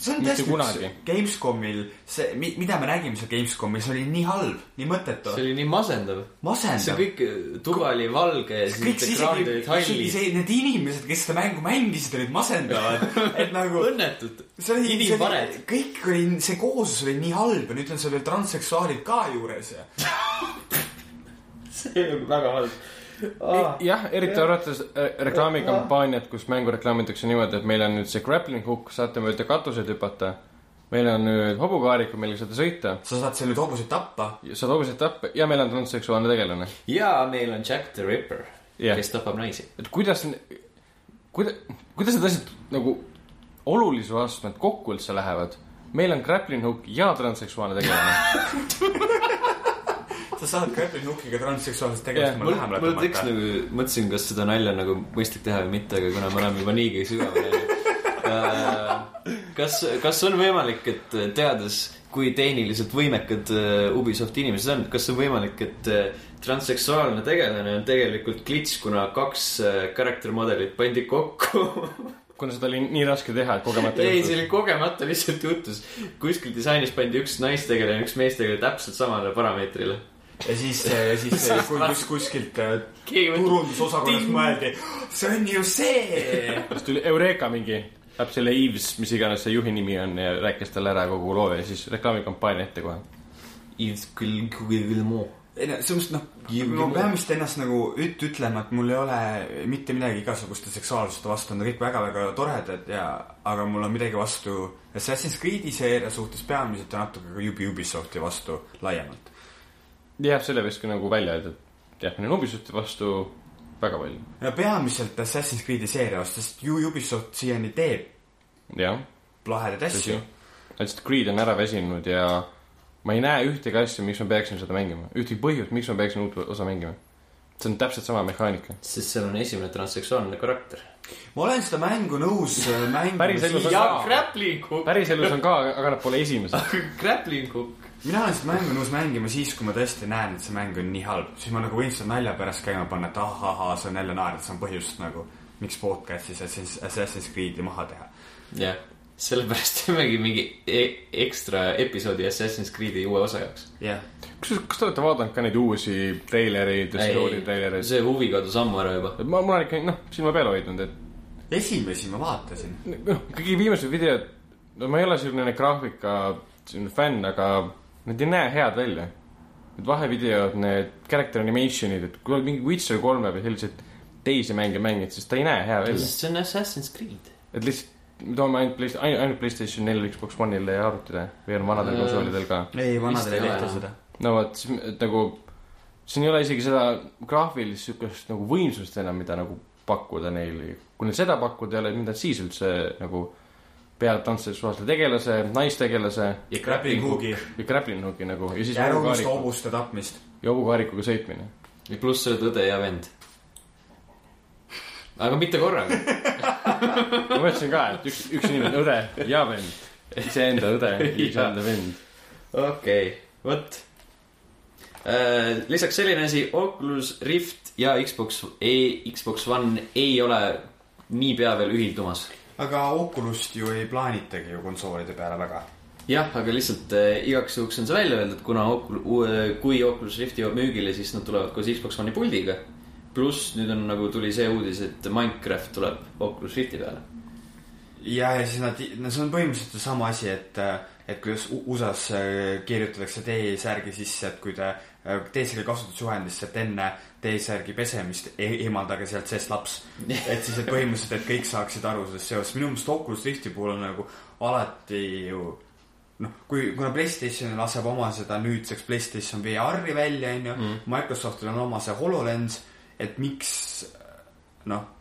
see on tõesti üks Gamescomil, see, mida me nägime seal Gamescomil, see oli nii halb, nii mõttetu see, oli nii masendav. see masendav. kõik, tuba oli valge ja siis see ekraanid olid, hallid. see, need inimesed, kes seda mängu mängisid, olid masendavad, et nagu õnnetud. see oli, see oli, kõik oli, see kooslus oli nii halb ja nüüd on seal veel transseksuaalid ka juures ja. see on väga halb. jah, eriti arvates äh, reklaamikampaaniat, kus mängu reklaamitakse niimoodi, et meil on nüüd see grappling hook, saate mööda katuseid hüpata. meil on nüüd hobukaarikud, millega saate sõita, sa saad seal nüüd hobuseid tappa. saad hobuseid tappa ja meil on transseksuaalne tegelane. ja meil on Jack the Ripper Jah. kes tapab naisi. et kuidas, kuidas, kuidas need asjad nagu olulisuse astmed kokku üldse lähevad? meil on grappling hook ja transseksuaalne tegelane. sa saad tegelast Jah, mulle mul, lähemale mul tekkis tõmmata. nagu, mõtlesin, kas seda nalja on nagu mõistlik teha või mitte, aga kuna me oleme juba niigi sügaval läinud. kas, kas on võimalik, et teades, kui tehniliselt võimekad äh, Ubisofti inimesed on, kas on võimalik, et äh, transseksuaalne tegelane on tegelikult klits, kuna kaks äh, character modelit pandi kokku kuna seda oli nii raske teha, et kogemata ei, see oli kogemata lihtsalt juhtus. kuskil disainis pandi üks naistegelane, üks meestegelane täpselt samale parameetrile. Ja siis, siis kui kus, kuskilt äh, Ting! mõeldi, see on ju see. siis tuli Eureka mingi, läheb selle Eves, mis iganes see juhi nimi on ja rääkis talle ära kogu loo ja siis reklaamikampaania ette kohe. Yves Guillemot. ei no selles mõttes noh, ma pean vist ennast nagu üt-, ütlema, et mul ei ole mitte midagi igasuguste seksuaalsuste vastu, nad on kõik väga-väga toredad ja, aga mul on midagi vastu Assassin's Creed'i seeria suhtes peamiselt ja natuke ka Ubi Ubisofti vastu laiemalt. jah, selle võiks ka nagu välja öelda, et jah, meil on Ubisofti vastu väga palju. ja peamiselt Assassin's Creed'i seeria vastu, sest ju Ubisoft siiani teeb jah, lahedaid asju.. lihtsalt Creed on ära väsinud ja ma ei näe ühtegi asja, miks ma peaksin seda mängima. ühtegi põhjust, miks ma peaksin uut osa mängima. see on täpselt sama mehaanika. sest seal on esimene transseksuaalne karakter. ma olen seda mängu nõus äh, mängima Päris elus on ka. päriselus on ka, aga nad pole esimesed. grappling hook. Mina olen seda mängu nõus mängima siis, kui ma tõesti näen, et see mäng on nii halb, siis ma nagu võin seda nalja pärast käima panna, et ahahah, see on jälle naer, et see on põhjust nagu, miks podcast'is Assassin's, Assassin's Creed'i maha teha. jah, sellepärast teemegi mingi e ekstra episoodi Assassin's Creed'i uue osa jaoks. jah, kas, kas te olete vaadanud ka neid uusi treilereid ja story treilereid? see huvi kadus ammu ära juba. ma, ma olen ikka, noh, silma peal hoidnud, et esimesi ma vaatasin. noh, kõige viimased videod, no ma ei ole selline graafika selline fänn, aga need ei näe head välja. Need vahevideod, need character animation'id, et kui oled mingi Witcher kolme või selliseid teisi mänge mänginud, siis ta ei näe hea välja. see on Assassin's Creed. et lihtsalt, me toome ainult Play-, ainult Playstation neljale, Xbox One'ile ja arvutile või on vanadel konsoolidel ka. ei, vanadel ei tehta seda. no vot, siis et nagu siin ei ole isegi seda graafilist siukest nagu võimsust enam, mida nagu pakkuda neile. kui neil seda pakkuda ei ole, mida nad siis üldse nagu peavad transseksuaalse tegelase, naistegelase ja Grappling Hoogi ja grappling hooki nagu ja siis ja hobukaariku hobuste tapmist. ja hobukaarikuga sõitmine. ja pluss oled õde ja vend. aga mitte korraga. ma mõtlesin ka, et üks, üks inimene, õde ja vend, iseenda õde, iseenda vend. okei okay,, vot. lisaks selline asi, Oculus Rift ja Xbox e, Xbox One ei ole niipea veel ühildumas. Aga Oculus't ju ei plaanitagi ju konsoolide peale väga. jah, aga lihtsalt äh, igaks juhuks on see välja öeldud, kuna Ocul-, kui Oculus Rift jõuab müügile, siis nad tulevad koos Xbox One'i puldiga. pluss nüüd on nagu tuli see uudis, et Minecraft tuleb Oculus Rifti peale. ja, ja siis nad, no see on põhimõtteliselt ju sama asi, et, et kuidas USA-s kirjutatakse T-särgi sisse, et kui te äh, T-särgi kasutusjuhendisse, et enne T-särgi pesemist e eemaldage sealt seest laps. et siis, et põhimõtteliselt, et kõik saaksid aru sellest seosest, minu meelest Oculus Rifti puhul on nagu alati ju noh, kui, kuna Playstation laseb oma seda nüüdseks Playstation VR-i välja, onju, Microsoftil on oma see HoloLens, et miks noh,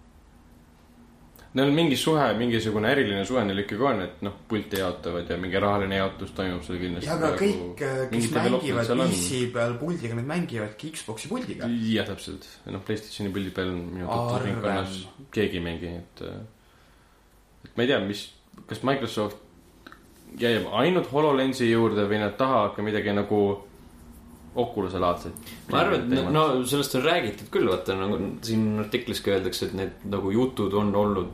Neil on mingi suhe, mingisugune äriline suhe neil ikkagi on, et noh, pilte jaotavad ja mingi rahaline jaotus toimub seal kindlasti. ja aga kõik, kes mängivad PC peal puldiga, need mängivadki Xbox'i puldiga. jah, täpselt, noh, Playstationi pildi peal minu tutvusringkonnas keegi ei mängi, et. et ma ei tea, mis, kas Microsoft jääb ainult HoloLensi juurde või nad tahavad ka midagi nagu Oculus'e laadset. ma arvan, et no sellest on räägitud küll, vaata nagu siin artiklis ka öeldakse, et need nagu jutud on olnud,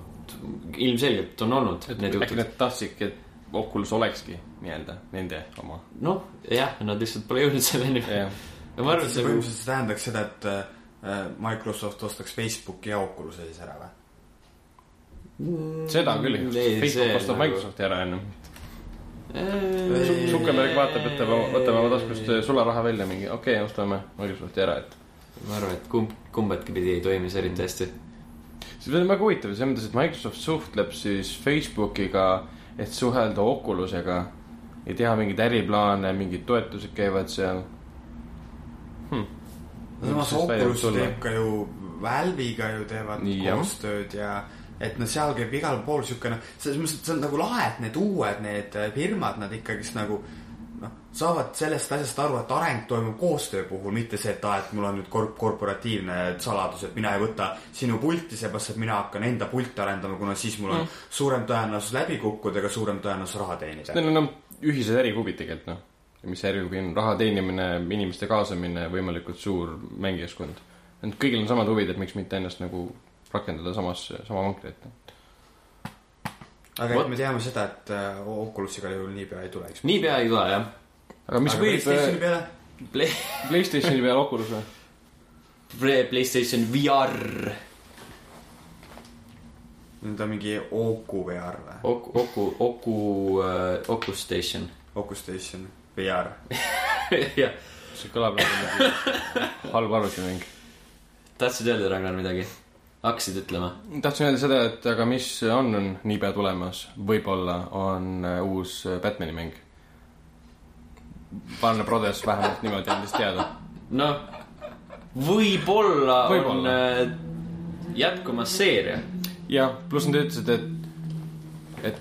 ilmselgelt on olnud et need äkki jutud. nad tahtsidki, et Oculus olekski nii-öelda nende oma. noh, jah, nad lihtsalt pole jõudnud selleni. ma arvan, et see see põhimõtteliselt tähendaks seda, et äh, Microsoft ostaks Facebooki ja Oculus'e siis ära või? seda küll, Ei, see Facebook ostab nagu- Microsofti ära enne. Zuckerberg vaatab, võtab, võtame oma taskust sularaha välja mingi, okei okay,, ostame Microsofti ära, et. ma arvan, et kumb, kumbatki pidi ei toimi see eriti hästi. See on väga huvitav, selles mõttes, et Microsoft suhtleb siis Facebookiga, et suhelda Oculusega ja teha mingeid äriplaane, mingid toetused käivad seal hm.. samas Oculus teeb ka ju Valve'iga ju teevad Jah. koostööd ja et no seal käib igal pool siukene, selles mõttes, et see on nagu lahe, et need uued, need äh, firmad, nad ikkagist nagu noh, saavad sellest asjast aru, et areng toimub koostöö puhul, mitte see, et aa, et mul on nüüd korp-, korporatiivne saladus, et mina ei võta sinu pulti, seepärast et mina hakkan enda pulti arendama, kuna siis mul on mm. suurem tõenäosus läbi kukkuda ega suurem tõenäosus raha teenida. Neil on ühised ärihuvid tegelikult noh. mis ärihuvi on, raha teenimine, inimeste kaasamine, võimalikult suur mängijaskond. et kõigil on samad huvid, et miks mitte ennast nagu rakendada samasse, sama vankri ette. aga et me teame seda, et äh, Oculus igal juhul niipea ei tule, eks. niipea ei tule jah. Aga mis aga võib PlayStationi peale, Play-, Playstationi peal Oculus või? PlayStation VR, nüüd on mingi Oku VR või? Oku, Oku, Oku, Oculus Station. Oku Station VR. jah, see kõlab nagu mingi halb arvutimäng. tahtsid öelda, Ragnar, midagi? hakkasid ütlema? tahtsin öelda seda, et aga mis on, on niipea tulemas, võib-olla on äh, uus äh, Batman'i mäng. Warner Brothers vähemalt niimoodi andis teada. noh, võib-olla võib on äh, jätkumas seeria. jah, pluss nad ütlesid, et, et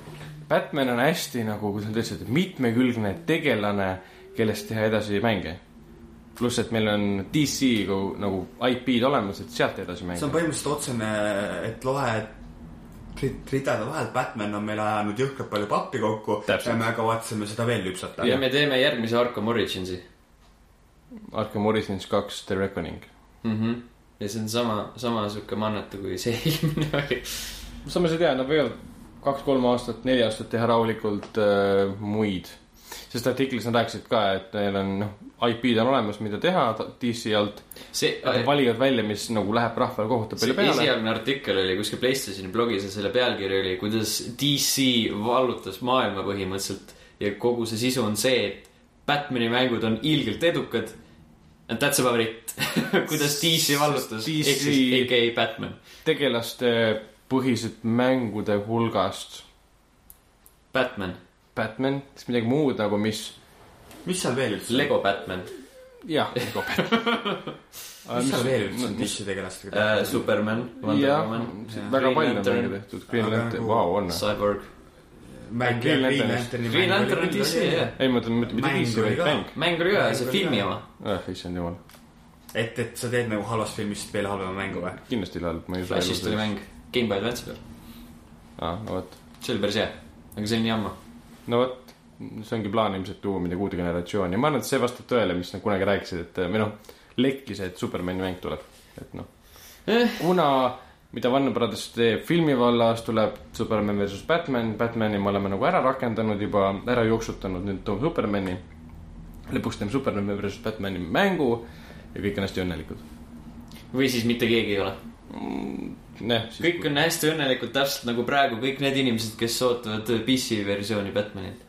Batman on hästi nagu, kuidas nad ütlesid, mitmekülgne tegelane, kellest teha edasi mänge. pluss, et meil on DC nagu, nagu IP-d olemas, et sealt edasi see on põhimõtteliselt otsene, et loe rid- ridade vahelt, Batman on meile ajanud jõhkralt palju pappi kokku Täpselt. ja me kavatseme seda veel lüpsata. ja me teeme järgmise Arkham Originsi Arkham Origins kaks The Reckoning. mm. -hmm. ja see on sama, sama sihuke mannetu kui see eelmine oli. samas ei tea, nad võivad kaks-kolm aastat, neli aastat teha rahulikult äh, muid. Sest artiklis nad rääkisid ka, et neil on noh, IP-d on olemas, mida teha DC alt. see, Nad valivad välja, mis nagu läheb rahvale kohutavalt see palju peale. esialgne artikkel oli kuskil Playstationi blogis ja selle pealkiri oli, kuidas DC vallutas maailma põhimõtteliselt ja kogu see sisu on see, et Batman'i mängud on ilgelt edukad. And that's about it. kuidas DC vallutas, ehk siis AKA Batman. tegelaste põhised mängude hulgast Batman, Batman, siis midagi muud nagu, mis mis seal veel üldse? Lego Batman jah, Lego Batman. mis seal veel üldse on DC tegelastega äh? Superman, Wonder Woman,, väga palju on mänge tehtud, Green Lantern, nagu- vau, on. Cyborg, mäng Green Green Lantern- Lanterni Green Lantern on DC, jah. ei, ma mõtlen mitte, DC, oli vaid mäng. mäng oli ka see oli filmi oma. ah, issand jumal, et, et sa teed nagu halvast filmist veel halvema mängu või? kindlasti halb, ma ei usu. Flashist oli mäng Gameboy Advance'i peal, aa, no vot, see oli päris hea, aga see oli nii ammu. No vot, see ongi plaan ilmselt tuua midagi uude generatsiooni ja ma arvan, et see vastab tõele, mis nad kunagi rääkisid, et või noh, lekkis, et Supermani mäng tuleb, et noh Eh. kuna, mida Warner Brothers teeb filmi vallas, tuleb Superman versus Batman, Batmani me oleme nagu ära rakendanud juba, ära jooksutanud, nüüd toome Supermani. lõpuks teeme Superman versus Batmani mängu ja kõik on hästi õnnelikud. või siis mitte keegi ei ole. jah, kõik on hästi õnnelikud, täpselt nagu praegu kõik need inimesed, kes ootavad PC versiooni Batmanit.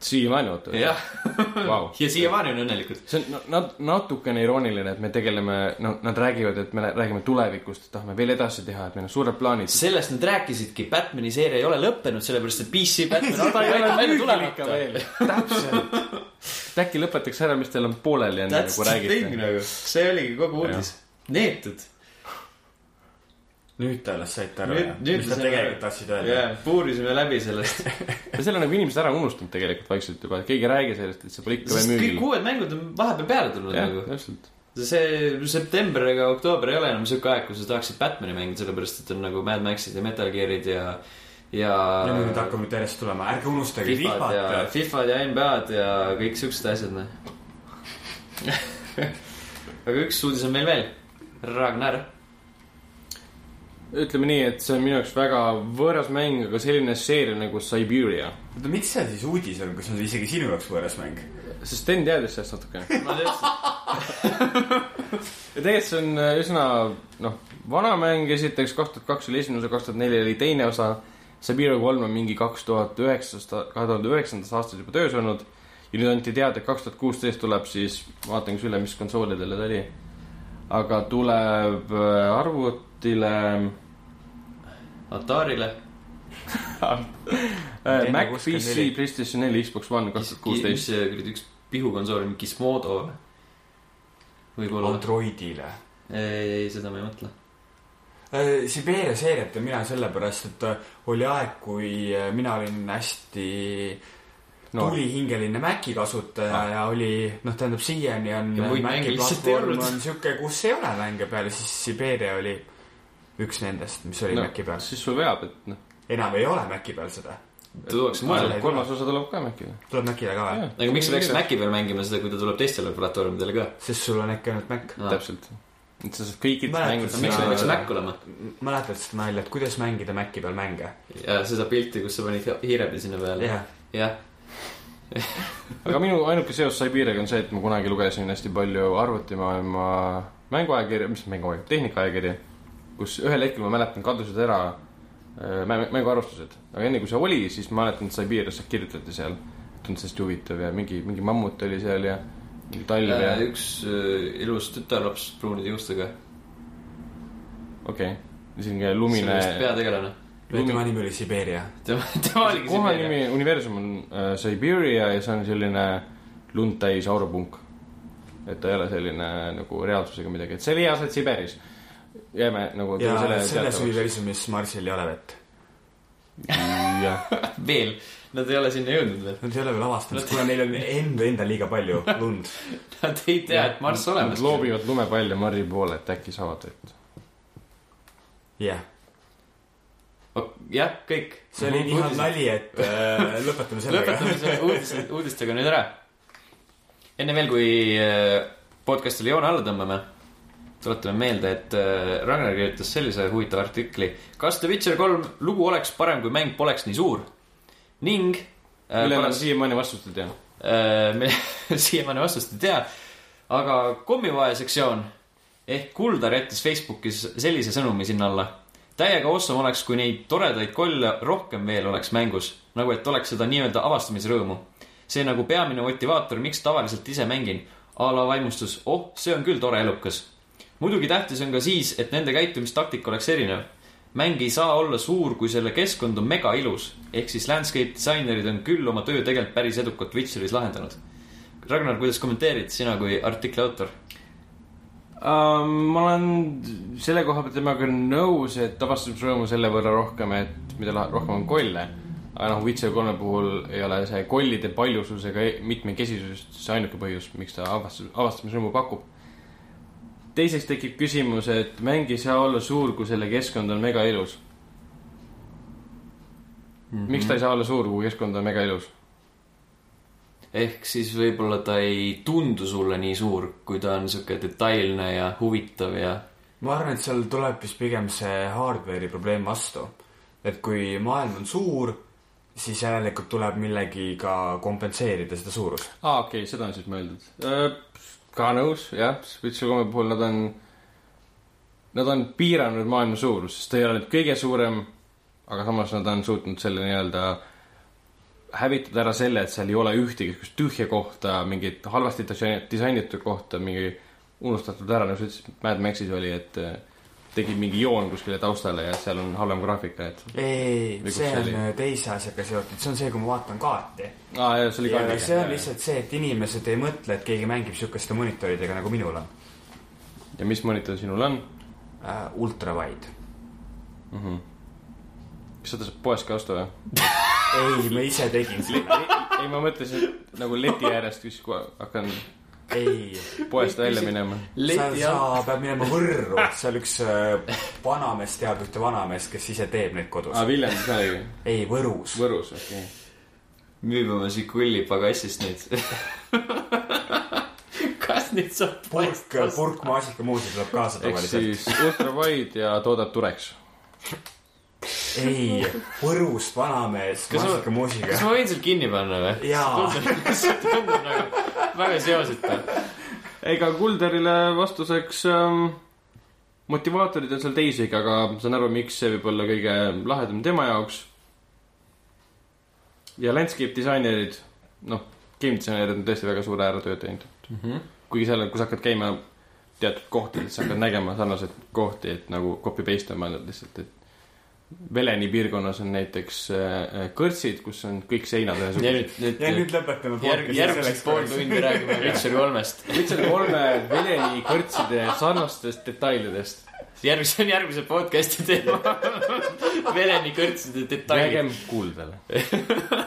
siiamaani ootavad. jah, Vau. ja siiamaani on õnnelikud. see on nat-, natukene irooniline, et me tegeleme, no nad räägivad, et me räägime tulevikust, et tahame veel edasi teha, et meil on suured plaanid. sellest nad rääkisidki, Batman'i seeria ei ole lõppenud, sellepärast et PC Batman ole välja ikka tulemata. veel, täpselt. äkki lõpetaks ära, mis teil on pooleli enne, nagu thing räägite. nagu, see oligi kogu uudis. neetud. Nüüd te alles saite aru, mis te tegelikult tahtsid öelda. jah, puurisime läbi sellest. ja selle on nagu inimesed ära unustanud tegelikult vaikselt juba, et keegi ei räägi sellest, et see pole ikka veel sest kõik müügil. uued mängud on vahepeal peale tulnud jah nagu,. täpselt. see september ega oktoober ei ole enam siuke aeg, kus sa tahaksid Batman'i mängida, sellepärast et on nagu Mad Maxid ja Metal Gearid ja, ja. ja nüüd hakkab nüüd järjest tulema, ärge unustage Fifad ja. Fifad ja NBA-d ja kõik siuksed asjad, noh. aga üks uudis on meil veel. Ragnar. Ütleme nii, et see on minu jaoks väga võõras mäng, aga selline seeria nagu Siberia. oota, miks see siis uudis on, kas on isegi sinu jaoks võõras mäng? sest Sten teadis sellest teadsin, ja tegelikult see on äh, üsna noh, vana mäng, esiteks kaks tuhat kaks oli esimene osa, kaks tuhat neli oli teine osa. Siberia kolm on mingi kaks tuhat üheksast, kahe tuhande üheksandast aastast juba töös olnud. ja nüüd anti teada, et kaks tuhat kuusteist tuleb siis, vaatan siis üle, mis konsoolidele ta oli. aga tuleb äh, arvutile Atarile. äh, Mac, PC Playstation neli, Xbox One kaks tuhat mis kuusteist. see kuradi üks pihukonsool Gizmodo või? võib-olla. Androidile. ei, ei, seda ma ei mõtle. Siberia seeriat ja mina sellepärast, et äh, oli aeg, kui äh, mina olin hästi Noor. tulihingeline Maci kasutaja Ah. ja oli, noh, tähendab siiani on Ja muid mänge lihtsalt ei platvorm olnud. on siuke, kus ei ole mänge peal ja siis Siberia oli üks nendest, mis oli no Maci peal. siis sul veab, et noh, enam ei ole Maci peal seda. mujale ei. kolmas osa tuleb ka äkki. tuleb Macile ka või? aga miks sa peaksid Maci peal mängima seda, kui ta tuleb teistele platvormidele ka sest sul on äkki ainult Mac. no.? täpselt. et sa saad kõikidest Mäletad, mängudest miks ta peaks. Mac olema? mäletad seda nalja, et kuidas mängida Maci peal mänge? ja seda pilti, kus sa panid hiirepi sinna peale. jah, aga minu ainuke seos Siberiaga on see, et ma kunagi lugesin hästi palju arvutimaailma mänguajakirja, mis mänguajakirja, tehnikaajakirja, kus ühel hetkel ma mäletan, kadusid ära äh, mä- mänguarvustused. aga enne kui see oli, siis ma mäletan, et Siberias kirjutati seal, tundus hästi huvitav ja mingi, mingi mammut oli seal ja mingi talv ja üks äh, ilus tütarlaps pruunide juustega. okei okay., selline lumine. peategelane. tema nimi oli Siberia. tema, tema oligi koha Siberia. nimi, universum on äh, Siberia ja see on selline lund täis aurupunk. et ta ei ole selline nagu reaalsusega midagi, et see oli hea aset Siberis. Jääme nagu ja selle selles universumis Marsil ei ole vett. jah, veel, nad ei ole sinna jõudnud veel. Nad ei ole veel avastanud, kuna neil on enda, enda liiga palju lund. Nad ei tea, et Marss Nad olemas. loobivad lumepalle Marri poole, et äkki saavad vett. jah, jah, kõik. see oli nii hea nali, et äh, lõpetame sellega. lõpetame selle uudise, uudistega nüüd ära. enne veel, kui äh, podcast'ile joone alla tõmbame, tuletame meelde, et äh, Ragnar kirjutas sellise huvitava artikli. kas The Witcher kolm lugu oleks parem, kui mäng poleks nii suur? ning äh, millele paras- siiamaani vastust ei tea. Äh, me siiamaani vastust ei tea, aga kommivae sektsioon ehk Kuldar jättis Facebookis sellise sõnumi sinna alla. täiega awesome oleks, kui neid toredaid kolle rohkem veel oleks mängus, nagu et oleks seda nii-öelda avastamisrõõmu. see nagu peamine motivaator, miks tavaliselt ise mängin. a la vaimustus, oh, see on küll tore elukas. Muidugi tähtis on ka siis, et nende käitumistaktika oleks erinev. mäng ei saa olla suur, kui selle keskkond on mega ilus. ehk siis landscape disainerid on küll oma töö tegelikult päris edukalt Witcheris lahendanud. Ragnar, kuidas kommenteerid sina kui artikli autor? Um, ma olen selle koha pealt temaga nõus, et avastamisrõõmu selle võrra rohkem, et mida rohkem on kolle. aga noh, Witcher kolme puhul ei ole see kollide paljusus ega e- mitmekesisus see ainuke põhjus, miks ta avastus, avastamisrõõmu pakub. Teiseks tekib küsimus, et mäng ei saa olla suur, kui selle keskkond on mega ilus. miks ta ei saa olla suur, kui keskkond on mega ilus? ehk siis võib-olla ta ei tundu sulle nii suur, kui ta on sihuke detailne ja huvitav ja ma arvan, et seal tuleb vist pigem see hardware'i probleem vastu. et kui maailm on suur, siis järelikult tuleb millegiga kompenseerida seda suurust. aa, okei okay,, seda on siis mõeldud. Ka nõus, jah, Witcher kolme puhul nad on, nad on piiranud maailma suurust, sest ta ei ole nüüd kõige suurem, aga samas nad on suutnud selle nii-öelda hävitada ära selle, et seal ei ole ühtegi sihukest tühja kohta, mingit halvasti disain- disainitud kohta, mingi unustatud ära, nagu sa ütlesid, Mad Maxis oli, et tegid mingi joon kuskile taustale ja seal on halvem graafika, et ei see on oli? teise asjaga seotud, see on see, kui ma vaatan kaarti. aa, jah, see oli ka ja see on lihtsalt see, et inimesed ei mõtle, et keegi mängib sihukeste monitoridega nagu minul on ja mis monitor sinul on äh,. ultrawide. mm? -hmm. kas seda saab poest ka osta või? ei, ma ise tegin seda. ei, ma mõtlesin nagu leti äärest, kui hakkan ei, poest välja minema. sa, sa pead minema Võrru, seal üks äh, vanamees teab ühte vanameest, kes ise teeb neid kodus aa,. Viljandis ka oli? ei, Võrus. Võrus, okei okay.. müüb oma Žiguli pagassist neid. kas neid saab purk, purk maasikamuusi tuleb kaasa ehk tavaliselt. siis ultrawide ja toodab Turex. ei, Võrust vanamees Kas ma- maasikamuusiga kas. ma võin seal kinni panna või? jaa, tundub nagu väga seoseta. ega Kulderile vastuseks ähm, motivaatorid on seal teisigi, aga ma saan aru, miks see võib olla kõige lahedam tema jaoks. ja landscape disainerid, noh, game disainerid on tõesti väga suure ära töö teinud mm. -hmm. kuigi seal, kui sa hakkad käima teatud kohtades, sa hakkad nägema sarnaseid kohti, et nagu copy paste on mõeldud lihtsalt, et Veleni piirkonnas on näiteks äh, kõrtsid, kus on kõik seinad ja ühesugused. nüüd, ja nüüd nüüd lõpetame järg, järgmised pool tundi räägime Witcher kolmest. Witcher kolme Veleni kõrtside sarnastest detailidest. järgmise, järgmise podcast'i teema. Veleni kõrtside detailid. jäägem kuuldele.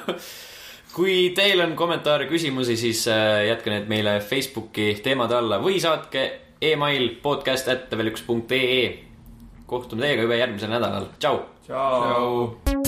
kui teil on kommentaare, küsimusi, siis äh, jätke need meile Facebooki teemade alla või saatke email podcast at level1.ee. kohtume teiega juba järgmisel nädalal, tšau. tšau, tšau..